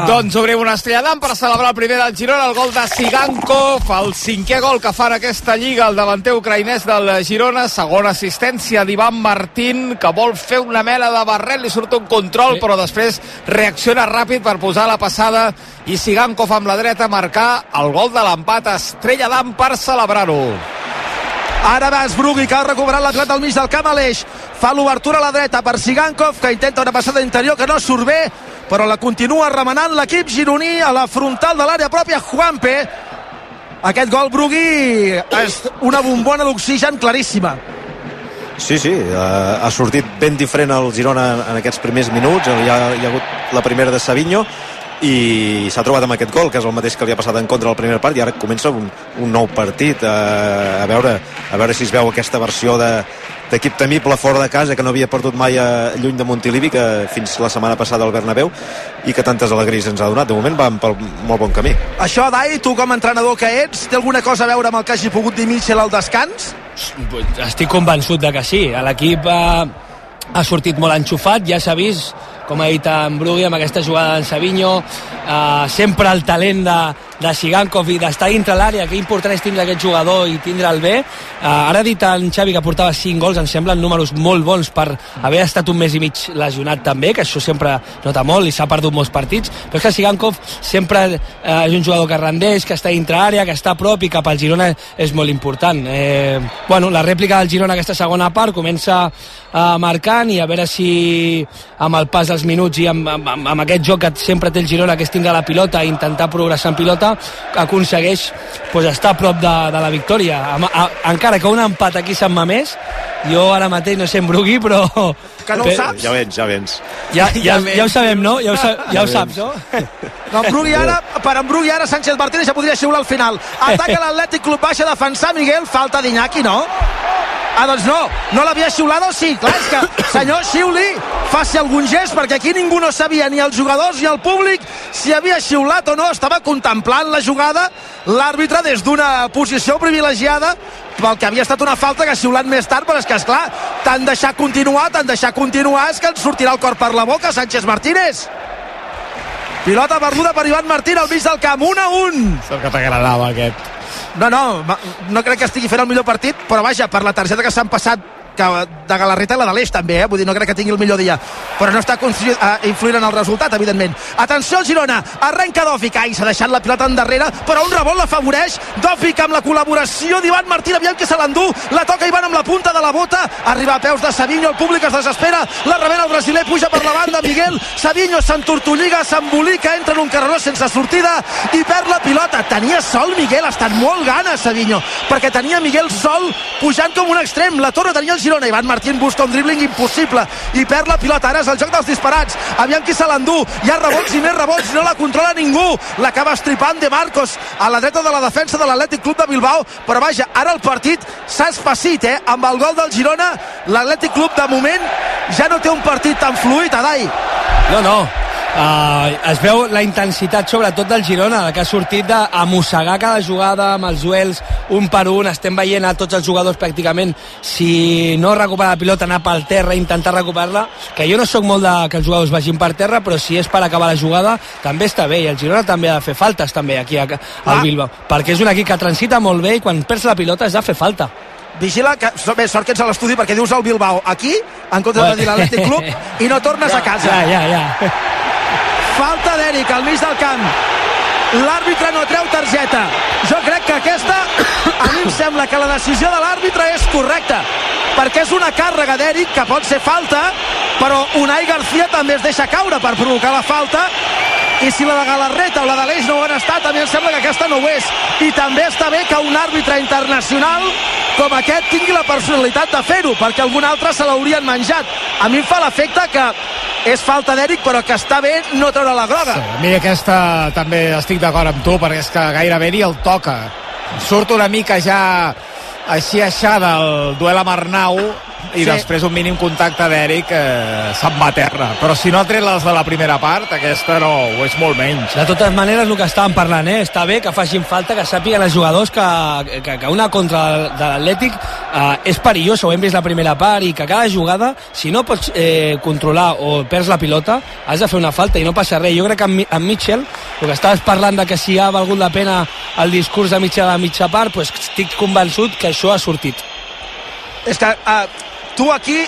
Doncs obrim un estrelladam per celebrar el primer del Girona, el gol de Sigankov, el cinquè gol que fa en aquesta lliga, el davanter ucraïnès del Girona, segona assistència d'Ivan Martín, que vol fer una mena de barret, li surt un control, sí. però després reacciona ràpid per posar la passada i Sigankov amb la dreta marcar el gol de l'empat, estrella d'am per celebrar-ho. Ara va Esbrugui, que ha recuperat l'atlet al mig del camp a l'eix. Fa l'obertura a la dreta per Sigankov, que intenta una passada interior que no surt bé, però la continua remenant l'equip gironí a la frontal de l'àrea pròpia, Juanpe. Aquest gol, Brugui, és una bombona d'oxigen claríssima. Sí, sí, uh, ha sortit ben diferent el Girona en, en aquests primers minuts, hi ha, hi ha hagut la primera de Savinho i s'ha trobat amb aquest gol que és el mateix que li ha passat en contra del primer part i ara comença un, un nou partit eh, a, veure, a veure si es veu aquesta versió de d'equip temible fora de casa que no havia perdut mai a, lluny de Montilivi que fins la setmana passada al Bernabéu i que tantes alegries ens ha donat de moment van pel molt bon camí Això, Dai, tu com a entrenador que ets té alguna cosa a veure amb el que hagi pogut dir Mitchell al descans? Estic convençut de que sí. L'equip ha, ha sortit molt enxufat, ja s'ha vist com ha dit en Brugui amb aquesta jugada d'en Savinho eh, sempre el talent de, de Sigankov i d'estar dintre l'àrea que important és tindre aquest jugador i tindre el bé. Eh, ara ha dit en Xavi que portava 5 gols em semblen números molt bons per haver estat un mes i mig lesionat també que això sempre nota molt i s'ha perdut molts partits però és que Sigankov sempre eh, és un jugador que rendeix, que està dintre àrea que està a prop i cap al Girona és molt important. Eh, bueno, la rèplica del Girona aquesta segona part comença eh, marcant i a veure si amb el pas dels minuts i amb, amb, amb aquest joc que sempre té el Girona que és tindre la pilota i intentar progressar en pilota aconsegueix pues, estar a prop de, de la victòria a, a, encara que un empat aquí Sant Mamés jo ara mateix no sé en Brugui però que no ho saps? ja vens, ja vens ja, ja, ja ho sabem, no? ja ho, sa ja ho saps, no? No, en Brugui ara, per en Brugui ara Sánchez Martínez ja podria xiular al final ataca l'Atlètic Club baixa a defensar Miguel falta d'Iñaki, no? Ah, doncs no, no l'havia xiulat o sí? Clar, és que, senyor, xiuli, faci algun gest, perquè aquí ningú no sabia, ni els jugadors ni el públic, si havia xiulat o no, estava contemplant la jugada, l'àrbitre des d'una posició privilegiada, pel que havia estat una falta que ha xiulat més tard, però és que, esclar, t'han deixat continuar, t'han deixat continuar, és que ens sortirà el cor per la boca, Sánchez Martínez. Pilota perduda per Ivan Martín al mig del camp, 1 a 1. És el que t'agradava, aquest. No, no, no crec que estigui fent el millor partit, però vaja, per la targeta que s'han passat que de Galarreta la de l'Eix també, eh? vull dir, no crec que tingui el millor dia. Però no està influint en el resultat evidentment, atenció al Girona. Arrenca Dòfic, ai, s'ha deixat la pilota endarrere però un rebot l'afavoreix, Dòfic amb la col·laboració d'Ivan Martín, aviam que se l'endú. La toca Ivan amb la punta de la bota. Arriba a peus de Savinho, el públic es desespera. La rebena el brasiler, puja per la banda Miguel. Savinho s'entortolliga, s'embolica entra en un carreró sense sortida i perd la pilota, tenia sol Miguel? Ha estat molt gana Savinho, perquè tenia Miguel sol pujant com un extrem, la torre tenia el Girona. Ivan Martín busca un dribbling impossible i perd la pilota. Ara és el joc dels disparats. Aviam qui se l'endú. Hi ha rebots i més rebots no la controla ningú. L'acaba estripant de Marcos a la dreta de la defensa de l'Atlètic Club de Bilbao. Però vaja, ara el partit s'ha espacit, eh? Amb el gol del Girona, l'Atlètic Club de moment ja no té un partit tan fluid, Adai. No, no, Uh, es veu la intensitat sobretot del Girona que ha sortit a mossegar cada jugada amb els duels un per un. Estem veient a tots els jugadors pràcticament si no recupera la pilota anar pel terra intentar recuperar-la. Que jo no sóc molt de que els jugadors vagin per terra però si és per acabar la jugada també està bé. I el Girona també ha de fer faltes també aquí al ah. Bilbao. Perquè és un equip que transita molt bé i quan perds la pilota has de fer falta. Vigila que bé, sort que ets a l'estudi perquè dius al Bilbao aquí en comptes de dir l'Atlètic Club i no tornes ja, a casa. Ja, ja, ja falta d'Eric al mig del camp. L'àrbitre no treu targeta. Jo crec que aquesta a mi em sembla que la decisió de l'àrbitre és correcta perquè és una càrrega d'Eric que pot ser falta però Unai García també es deixa caure per provocar la falta i si la de Galarreta o la de l'Eix no ho han estat, a mi em sembla que aquesta no ho és. I també està bé que un àrbitre internacional com aquest tingui la personalitat de fer-ho, perquè algun altre se l'haurien menjat. A mi em fa l'efecte que és falta d'Eric, però que està bé no treure la groga. Sí, a mi aquesta també estic d'acord amb tu, perquè és que gairebé ni el toca. Surt una mica ja així aixada el duel amb Arnau i sí. després un mínim contacte d'Eric eh, se'n va a terra però si no ha tret les de la primera part aquesta no, ho és molt menys de totes maneres el que estàvem parlant eh? està bé que facin falta que sàpiguen els jugadors que, que, que una contra de l'Atlètic eh, és perillosa, ho hem vist la primera part i que cada jugada, si no pots eh, controlar o perds la pilota has de fer una falta i no passa res jo crec que amb, amb Mitchell, el que estaves parlant de que si ha valgut la pena el discurs de mitja de mitja part, pues estic convençut que això ha sortit és que uh, tu aquí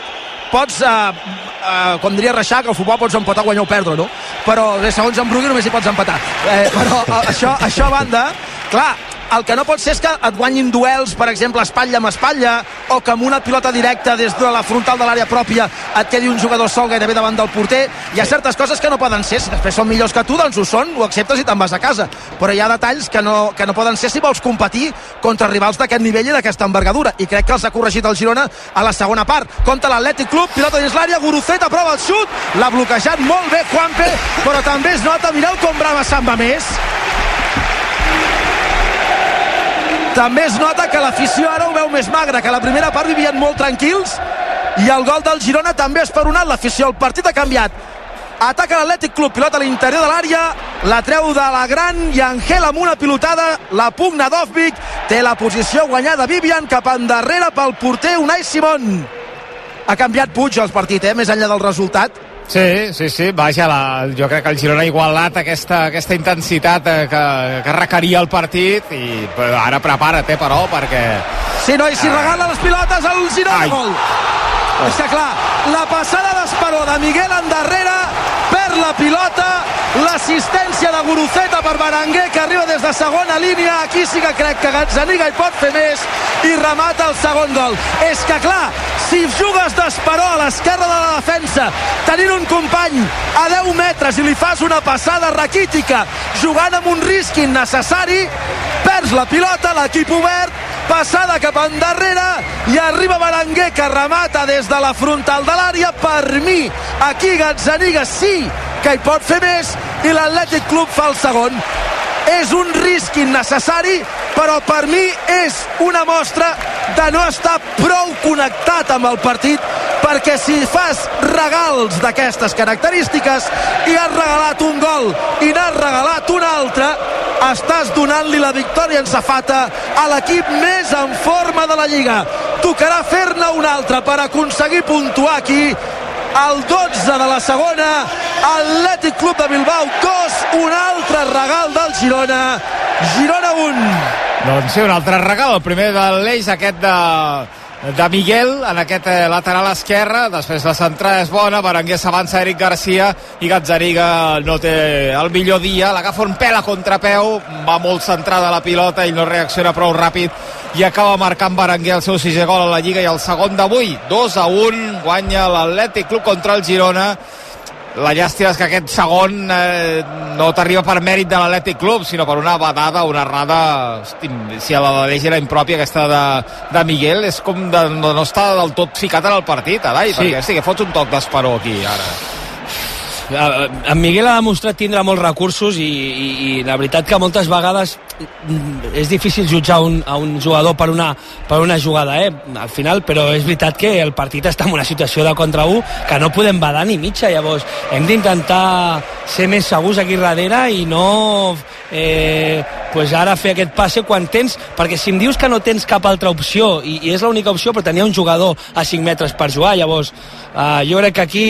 pots, eh, uh, com diria Reixà, que el futbol pots empatar, guanyar o perdre, no? Però eh, segons en Brugui només hi pots empatar. Eh, però uh, això, això a banda, clar, el que no pot ser és que et guanyin duels, per exemple, espatlla amb espatlla, o que amb una pilota directa des de la frontal de l'àrea pròpia et quedi un jugador sol gairebé davant del porter. Hi ha certes coses que no poden ser. Si després són millors que tu, doncs ho són, ho acceptes i te'n vas a casa. Però hi ha detalls que no, que no poden ser si vols competir contra rivals d'aquest nivell i d'aquesta envergadura. I crec que els ha corregit el Girona a la segona part. Compte l'Atlètic Club, pilota dins l'àrea, Guruceta prova el xut, l'ha bloquejat molt bé Juanpe, però també es nota, mireu com Brava se'n va més. També es nota que l'afició ara ho veu més magre, que la primera part vivien molt tranquils i el gol del Girona també és per un alt l'afició. El partit ha canviat. Ataca l'Atlètic Club, pilota a l'interior de l'àrea, la treu de la gran i Angel amb una pilotada, la pugna Dovvik, té la posició guanyada Vivian cap endarrere pel porter Unai Simón. Ha canviat Puig el partit, eh, més enllà del resultat. Sí, sí, sí, vaja, la, jo crec que el Girona ha igualat aquesta, aquesta intensitat eh, que, que requeria el partit i però ara prepara't, eh, però, perquè... Sí, no, i si regala les pilotes al Girona, Ai. gol. És que clar, la passada d'Esperó de Miguel endarrere, perd la pilota, l'assistència de Guruceta per Berenguer, que arriba des de segona línia, aquí sí que crec que Gazzaniga hi pot fer més, i remata el segon gol. És que clar, si jugues d'Esperó a l'esquerra de la defensa, tenint un company a 10 metres i li fas una passada raquítica, jugant amb un risc innecessari, perds la pilota, l'equip obert, passada cap endarrere i arriba Berenguer que remata des de la frontal de l'àrea per mi aquí Gazzaniga sí que hi pot fer més i l'Atlètic Club fa el segon és un risc innecessari però per mi és una mostra de no estar prou connectat amb el partit perquè si fas regals d'aquestes característiques i has regalat un gol i n'has regalat un altre estàs donant-li la victòria en safata a l'equip més en forma de la Lliga. Tocarà fer-ne un altre per aconseguir puntuar aquí el 12 de la segona Atlètic Club de Bilbao 2, un altre regal del Girona Girona 1 Doncs sí, un altre regal, el primer de l'Eix, aquest de, de Miguel, en aquest eh, lateral esquerre, després la centrada és bona, Berenguer s'avança Eric Garcia i Gazzariga no té el millor dia, l'agafa un pèl a contrapeu, va molt centrada la pilota i no reacciona prou ràpid. I acaba marcant Berenguer el seu sisè gol a la Lliga. I el segon d'avui, 2 a 1 guanya l'Atlètic Club contra el Girona la llàstima és que aquest segon eh, no t'arriba per mèrit de l'Atlètic Club, sinó per una badada, una errada, hosti, si a la de l'Eix era impròpia aquesta de, de Miguel, és com de, no, no està del tot ficat en el partit, Adai, Sí. perquè sí que fots un toc d'esperó aquí, ara. Eh, en Miguel ha demostrat tindre molts recursos i, i, i la veritat que moltes vegades mm, és difícil jutjar un, a un jugador per una, per una jugada eh? al final, però és veritat que el partit està en una situació de contra 1 que no podem badar ni mitja, llavors hem d'intentar ser més segurs aquí darrere i no eh, pues ara fer aquest passe quan tens perquè si em dius que no tens cap altra opció i, i és l'única opció però tenia un jugador a 5 metres per jugar llavors eh, jo crec que aquí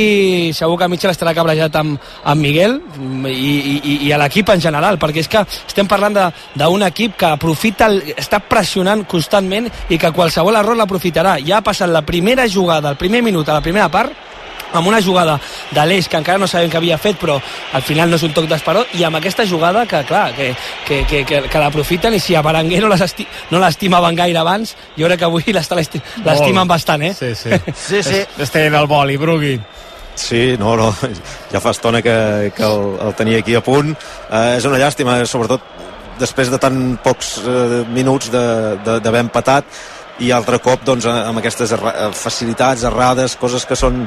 segur que Mitchell estarà cabrejat amb, amb Miguel mm, i, i, i a l'equip en general perquè és que estem parlant d'un equip que aprofita el, està pressionant constantment i que qualsevol error l'aprofitarà. Ja ha passat la primera jugada, el primer minut a la primera part amb una jugada de l'Eix que encara no sabem que havia fet però al final no és un toc d'esperó i amb aquesta jugada que clar que, que, que, que, que l'aprofiten i si a Berenguer no les esti- no l'estimaven gaire abans jo crec que avui l'estimen bastant eh? Sí, sí. Sí, sí. Estem el boli, Brugui. Sí, no, no, ja fa estona que, que el, el tenia aquí a punt. Eh, és una llàstima, sobretot després de tan pocs eh, minuts de- de- d'haver empatat i altre cop doncs, amb aquestes facilitats, errades, coses que són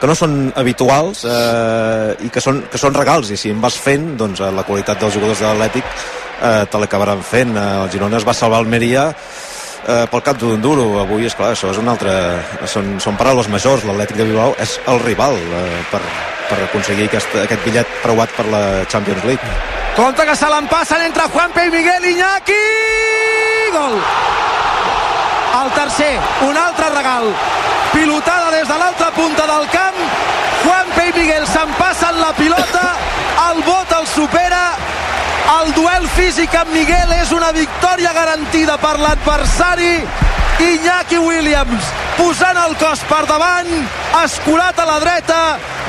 que no són habituals eh, i que són, que són regals i si en vas fent doncs, eh, la qualitat dels jugadors de l'Atlètic eh, te l'acabaran fent eh, el Girona es va salvar el Meria eh, pel cap d'un duro avui és clar, això és un altre són, són paraules majors, l'Atlètic de Bilbao és el rival eh, per, per aconseguir aquest, aquest bitllet preuat per la Champions League Compte que se l'empassen entre Juanpe i Miguel Iñaki! Gol! El tercer, un altre regal. Pilotada des de l'altra punta del camp. Juanpe i Miguel s'empassen la pilota. El bot el supera. El duel físic amb Miguel és una victòria garantida per l'adversari. Iñaki Williams posant el cos per davant, escurat a la dreta,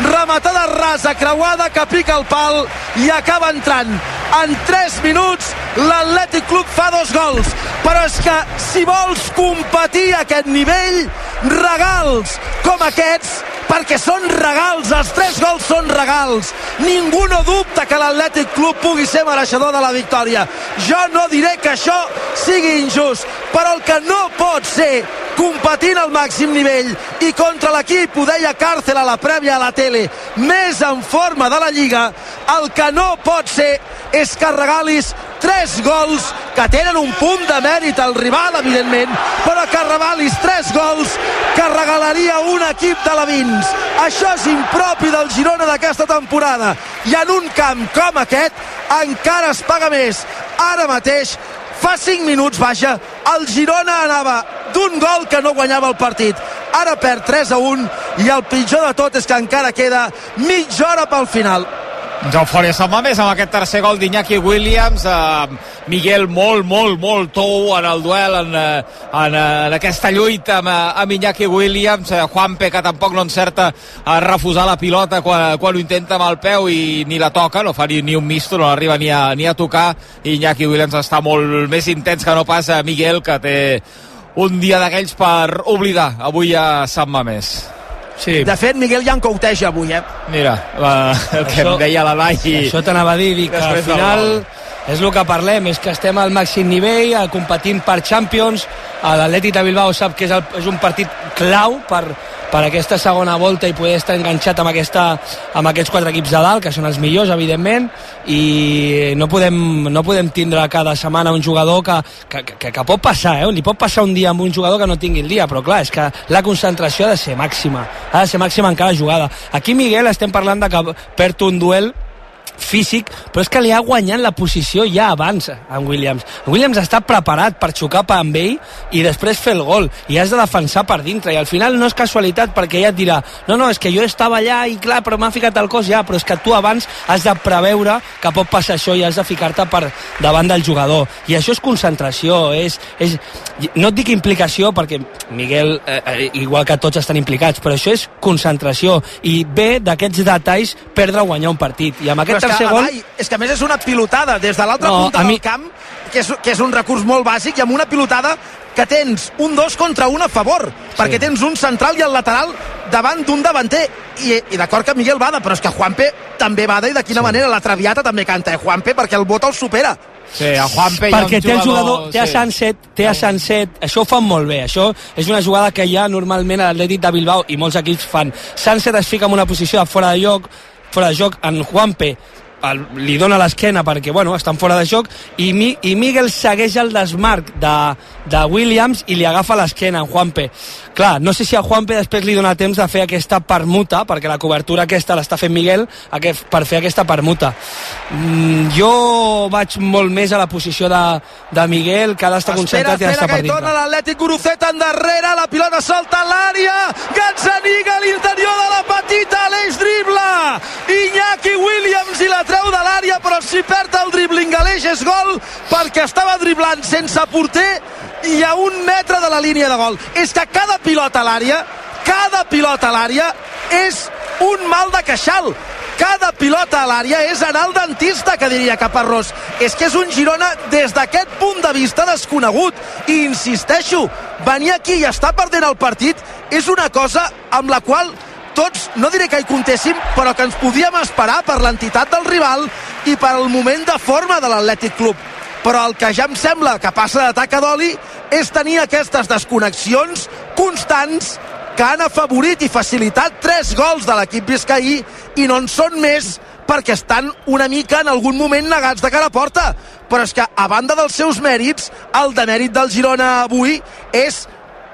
rematada rasa, creuada que pica el pal i acaba entrant en 3 minuts l'Atlètic Club fa dos gols però és que si vols competir a aquest nivell regals com aquests perquè són regals, els tres gols són regals. Ningú no dubta que l'Atlètic Club pugui ser mereixedor de la victòria. Jo no diré que això sigui injust, però el que no pot ser competint al màxim nivell i contra l'equip, ho deia Càrcel a la prèvia a la tele, més en forma de la Lliga, el que no pot ser és que regalis tres gols que tenen un punt de mèrit al rival, evidentment, però que regalis tres gols que regalaria un equip de la Vins. Això és impropi del Girona d'aquesta temporada. I en un camp com aquest encara es paga més. Ara mateix fa 5 minuts, vaja, el Girona anava d'un gol que no guanyava el partit. Ara perd 3 a 1 i el pitjor de tot és que encara queda mitja hora pel final. Doncs eufòria se'n va més amb aquest tercer gol d'Iñaki Williams eh, Miguel molt, molt, molt tou en el duel en, eh, en, en aquesta lluita amb, eh, amb Iñaki Williams eh, Juanpe que tampoc no encerta a refusar la pilota quan, quan ho intenta amb el peu i ni la toca, no fa ni, ni un misto no arriba ni a, ni a tocar Iñaki Williams està molt més intens que no pas Miguel que té un dia d'aquells per oblidar avui a Sant Mamés Sí. De fet, Miguel ja en couteja avui, eh? Mira, la, el que Això- em deia la Lai Això t'anava a dir, dic que al del final gol. És el que parlem, és que estem al màxim nivell, eh, competint per Champions, a l'Atlètic de Bilbao sap que és, el, és un partit clau per, per aquesta segona volta i poder estar enganxat amb, aquesta, amb aquests quatre equips de dalt, que són els millors, evidentment, i no podem, no podem tindre cada setmana un jugador que, que, que, que pot passar, eh? li pot passar un dia amb un jugador que no tingui el dia, però clar, és que la concentració ha de ser màxima, ha de ser màxima en cada jugada. Aquí Miguel estem parlant de que perd un duel físic, però és que li ha guanyat la posició ja abans en Williams. En Williams està preparat per xocar per amb ell i després fer el gol, i has de defensar per dintre, i al final no és casualitat perquè ella et dirà, no, no, és que jo estava allà i clar, però m'ha ficat el cos ja, però és que tu abans has de preveure que pot passar això i has de ficar-te per davant del jugador, i això és concentració, és, és no et dic implicació perquè Miguel, eh, eh, igual que tots estan implicats, però això és concentració i ve d'aquests detalls perdre o guanyar un partit, i amb aquest Que, tercer gol Alai, és que a més és una pilotada des de l'altra No, punta a mi- del camp, que és, que és un recurs molt bàsic, i amb una pilotada que tens un dos contra un a favor, perquè tens un central i el lateral davant d'un davanter. I, i d'acord que Miguel Bada, però és que Juanpe també bada, i de quina sí. manera la Traviata també canta, eh, Juanpe, perquè el bot el supera. Sí, a Juanpe perquè té el jugador, té a sí. Sunset, té a Sunset, això ho fan molt bé, això és una jugada que ja normalment a l'Atlètic de Bilbao i molts equips fan. Sunset es fica en una posició de fora de lloc, fora de joc, en Juanpe el, li dona l'esquena perquè bueno, estan fora de joc i, Mi, i Miguel segueix el desmarc de, de Williams i li agafa l'esquena en Juanpe. Clar, no sé si a Juanpe després li dona temps de fer aquesta permuta perquè la cobertura aquesta l'està fent Miguel aquest, per fer aquesta permuta. Mm, jo vaig molt més a la posició de, de Miguel que ha d'estar Espera, concentrat i ha espera, d'estar per hi torna dintre. l'Atlètic Guruceta endarrere, la pilota salta a l'àrea, Gazzaniga a l'interior de la petita, Aleix dribla, Iñaki Williams i la treu de l'àrea, però si perd el dribling Aleix és gol perquè estava driblant sense porter i a un metre de la línia de gol. És que cada pilota a l'àrea, cada pilota a l'àrea és un mal de queixal cada pilota a l'àrea és anar al dentista, que diria Caparrós. És que és un Girona des d'aquest punt de vista desconegut. I insisteixo, venir aquí i estar perdent el partit és una cosa amb la qual tots, no diré que hi contéssim, però que ens podíem esperar per l'entitat del rival i per el moment de forma de l'Atlètic Club. Però el que ja em sembla que passa de taca d'oli és tenir aquestes desconnexions constants que han afavorit i facilitat tres gols de l'equip biscaí i no en són més perquè estan una mica en algun moment negats de cara a porta però és que a banda dels seus mèrits el demèrit del Girona avui és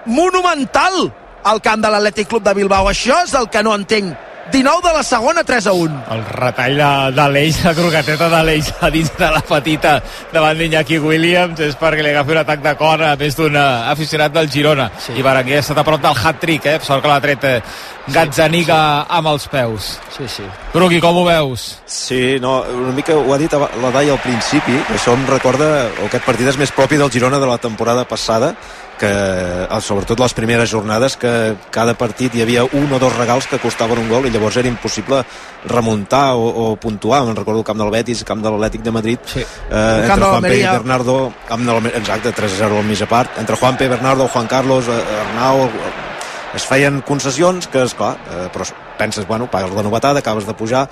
monumental al camp de l'Atlètic Club de Bilbao això és el que no entenc 19 de la segona, 3 a 1 El retall de, de l'Eix, la croqueteta de l'Eix a dins de la petita davant d'Iñaki Williams és perquè li agafi un atac de cor a més d'un eh, aficionat del Girona. Sí. I Berenguer ha estat a prop del hat-trick, eh? Sort que l'ha tret eh, Gazzaniga sí, amb els peus. Sí, sí. Gruqui, com ho veus? Sí, no, una mica ho ha dit la Dai al principi, que això em recorda, o aquest partit és més propi del Girona de la temporada passada, que eh, sobretot les primeres jornades que cada partit hi havia un o dos regals que costaven un gol i llavors era impossible remuntar o, o puntuar me'n recordo el camp del Betis, camp de l'Atlètic de Madrid sí. eh, entre Juanpe i. Bernardo camp de exacte, 3-0 al mig a part entre Juanpe, Bernardo, Juan Carlos eh, Arnau eh, es feien concessions que, esclar, eh, però penses, bueno, pagues la novetada, acabes de pujar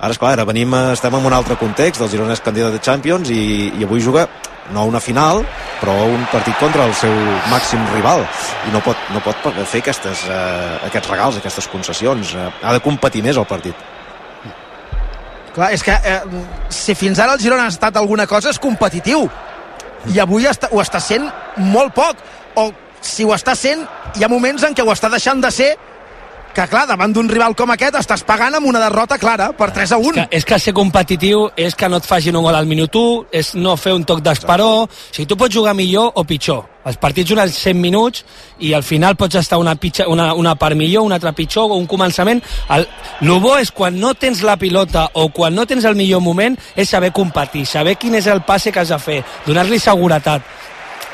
ara, esclar, ara venim, eh, estem en un altre context el Girona és candidat de Champions i, i avui juga no una final però un partit contra el seu màxim rival. I no pot, no pot fer aquestes, eh, aquests regals, aquestes concessions. Eh, ha de competir més el partit. Clar, és que eh, si fins ara el Girona ha estat alguna cosa és competitiu. I avui està, ho està sent molt poc. O si ho està sent hi ha moments en què ho està deixant de ser que clar, davant d'un rival com aquest estàs pagant amb una derrota clara per 3 a 1 És que, és que ser competitiu és que no et facin un gol al minut 1, és no fer un toc d'esperó. O sigui, tu pots jugar millor o pitjor. Els partits duren 100 minuts i al final pots estar una, pitja, una, una part millor, una altra pitjor o un començament. El, el bo és quan no tens la pilota o quan no tens el millor moment és saber competir, saber quin és el passe que has de fer, donar-li seguretat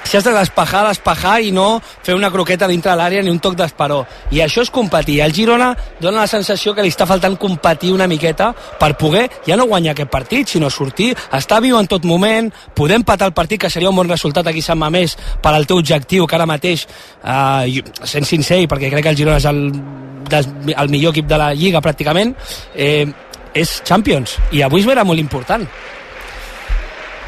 si has de despejar, despejar i no fer una croqueta dintre de l'àrea ni un toc d'esperó. I això és competir. El Girona dona la sensació que li està faltant competir una miqueta per poder ja no guanyar aquest partit, sinó sortir, estar viu en tot moment, poder empatar el partit, que seria un bon resultat aquí a Sant Mamés per al teu objectiu, que ara mateix, eh, sent sincer, perquè crec que el Girona és el, el millor equip de la Lliga pràcticament, eh, és Champions. I avui era molt important.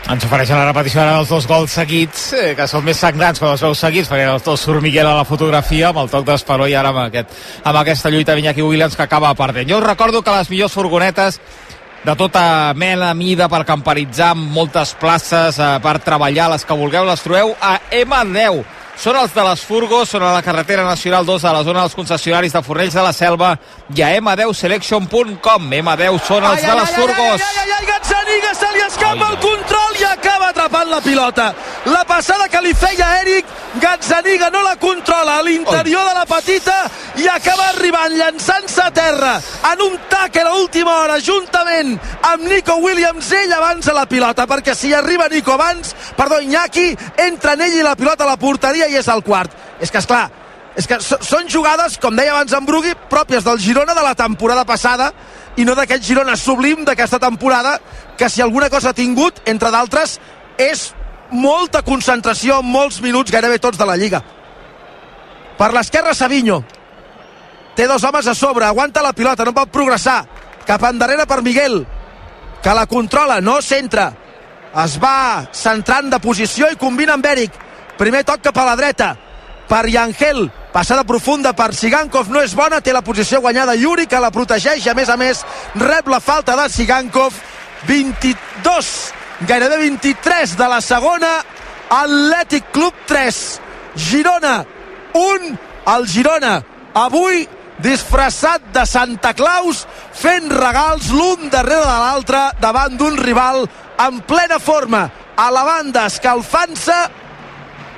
Ens ofereixen la repetició ara dels dos gols seguits, eh, que són més sagnants quan els veus seguits, perquè els dos surt Miguel a la fotografia amb el toc d'esperó i ara amb, aquest, amb aquesta lluita d'Iñaki Williams que acaba perdent. Jo us recordo que les millors furgonetes de tota mena, mida, per camperitzar, amb moltes places, eh, per treballar, les que vulgueu, les trobeu a M10. Són els de les Furgos, són a la carretera nacional 2 a la zona dels concessionaris de Fornells de la Selva i a m10selection.com. M10 són els de les Furgos. Ai, ai, ai, Gazzaniga se li escapa el control i acaba atrapant la pilota. La passada que li feia Eric, Gazzaniga no la controla a l'interior de la petita i acaba arribant llançant-se a terra en un tàquer a última hora juntament amb Nico Williams. Ell avança la pilota perquè si arriba Nico abans, perdó, Iñaki, entra en ell i la pilota a la porteria i és el quart. És que, és clar, és que són jugades, com deia abans en Brugui, pròpies del Girona de la temporada passada i no d'aquest Girona sublim d'aquesta temporada que si alguna cosa ha tingut, entre d'altres, és molta concentració en molts minuts, gairebé tots de la Lliga. Per l'esquerra, Savinho. Té dos homes a sobre, aguanta la pilota, no pot progressar. Cap endarrere per Miguel, que la controla, no centra. Es va centrant de posició i combina amb Eric. Primer toc cap a la dreta per Yangel. Passada profunda per Sigankov. No és bona, té la posició guanyada. Yuri que la protegeix. A més a més rep la falta de Sigankov. 22, gairebé 23 de la segona. Atlètic Club 3 Girona 1 el Girona avui disfressat de Santa Claus fent regals l'un darrere de l'altre davant d'un rival en plena forma. A la banda escalfant-se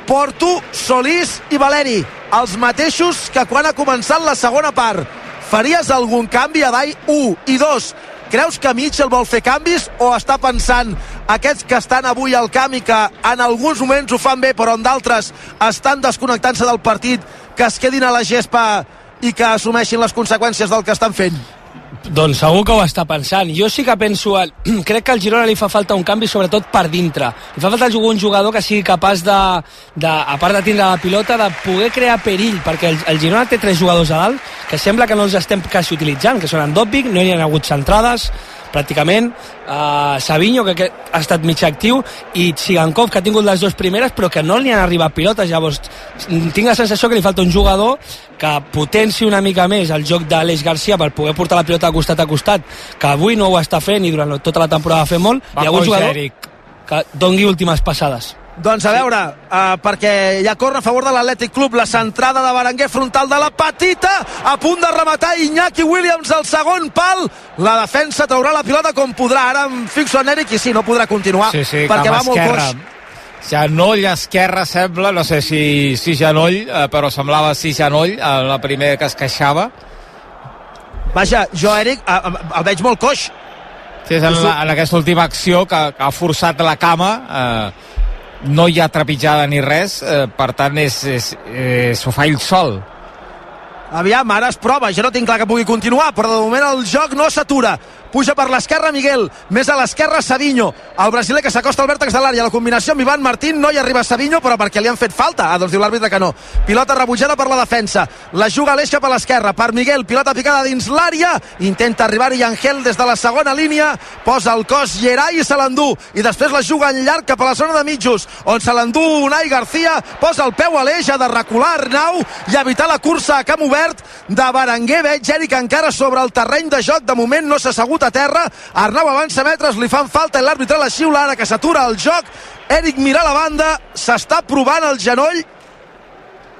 Porto, Solís i Valeri, els mateixos que quan ha començat la segona part. Faries algun canvi a Dai? 1 i 2. Creus que Mitchell vol fer canvis o està pensant aquests que estan avui al camp i que en alguns moments ho fan bé però en d'altres estan desconnectant-se del partit que es quedin a la gespa i que assumeixin les conseqüències del que estan fent? Doncs segur que ho està pensant. Jo sí que penso... En... Crec que al Girona li fa falta un canvi, sobretot per dintre. Li fa falta un jugador que sigui capaç de, de, a part de tindre la pilota, de poder crear perill, perquè el, el Girona té tres jugadors a dalt que sembla que no els estem quasi utilitzant, que són Andòpic, no hi ha hagut centrades, pràcticament, uh, Savinho, que, que ha estat mig actiu, i Tsigankov, que ha tingut les dues primeres, però que no li han arribat pilotes. Llavors, tinc la sensació que li falta un jugador que potenci una mica més el joc d'Aleix Garcia per poder portar la pilota de costat a costat, que avui no ho està fent i durant tota la temporada ha fet molt, Va i algun coix, jugador Eric. que dongui últimes passades. Doncs a veure, uh, perquè ja corre a favor de l'Atlètic Club la centrada de Berenguer frontal de la petita, a punt de rematar Iñaki Williams al segon pal, la defensa traurà la pilota com podrà, ara em fixo en Eric i sí, no podrà continuar, Sí, sí, perquè va molt esquerra. coix. Genoll esquerra sembla, no sé si, si genoll, eh, però semblava si genoll, eh, la primera que es queixava. Vaja, jo Eric eh, eh, el veig molt coix. Sí, és en, la, en aquesta última acció que, que ha forçat la cama, eh, no hi ha trepitjada ni res, eh, per tant és, és, eh, s'ho fa ell sol. Aviam, ara es prova, jo no tinc clar que pugui continuar, però de moment el joc no s'atura. Puja per l'esquerra Miguel, més a l'esquerra Savinho. El brasiler que s'acosta al vèrtex de l'àrea. La combinació amb Ivan Martín no hi arriba Savinho, però perquè li han fet falta. Ah, doncs diu l'àrbitre que no. Pilota rebutjada per la defensa. La juga l'eix cap a l'esquerra. Per Miguel, pilota picada dins l'àrea. Intenta arribar-hi Angel des de la segona línia. Posa el cos Gerai i se l'endú. I després la juga en llarg cap a la zona de mitjos, on se l'endú Unai Garcia. Posa el peu a l'eix, ha de recular Arnau i evitar la cursa a camp obert de Berenguer. Veig Eric encara sobre el terreny de joc. De moment no s'ha assegut a terra. Arnau avança metres, li fan falta i l'àrbitre la xiula ara que s'atura el joc. Eric mira la banda, s'està provant el genoll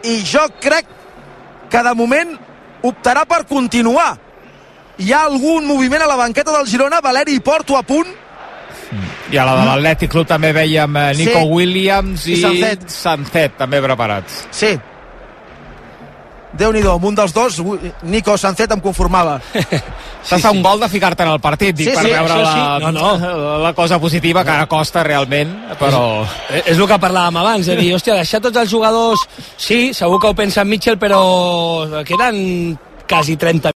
i jo crec que de moment optarà per continuar. Hi ha algun moviment a la banqueta del Girona, Valeri i Porto a punt, I a la de l'Atlètic Club també veiem eh, Nico Sí. Williams i, I Sancet. Sancet també preparats. Sí. Déu nhi amb un dels dos, Nico Sancet em conformava. S'ha sí, un gol de ficar-te en el partit, dic, Sí, per sí, veure la, sí. No, no. la cosa positiva que ara costa realment, però... És, és el que parlàvem abans, de dir, hòstia, deixar tots els jugadors... Sí, segur que ho pensa en Mitchell, però queden quasi 30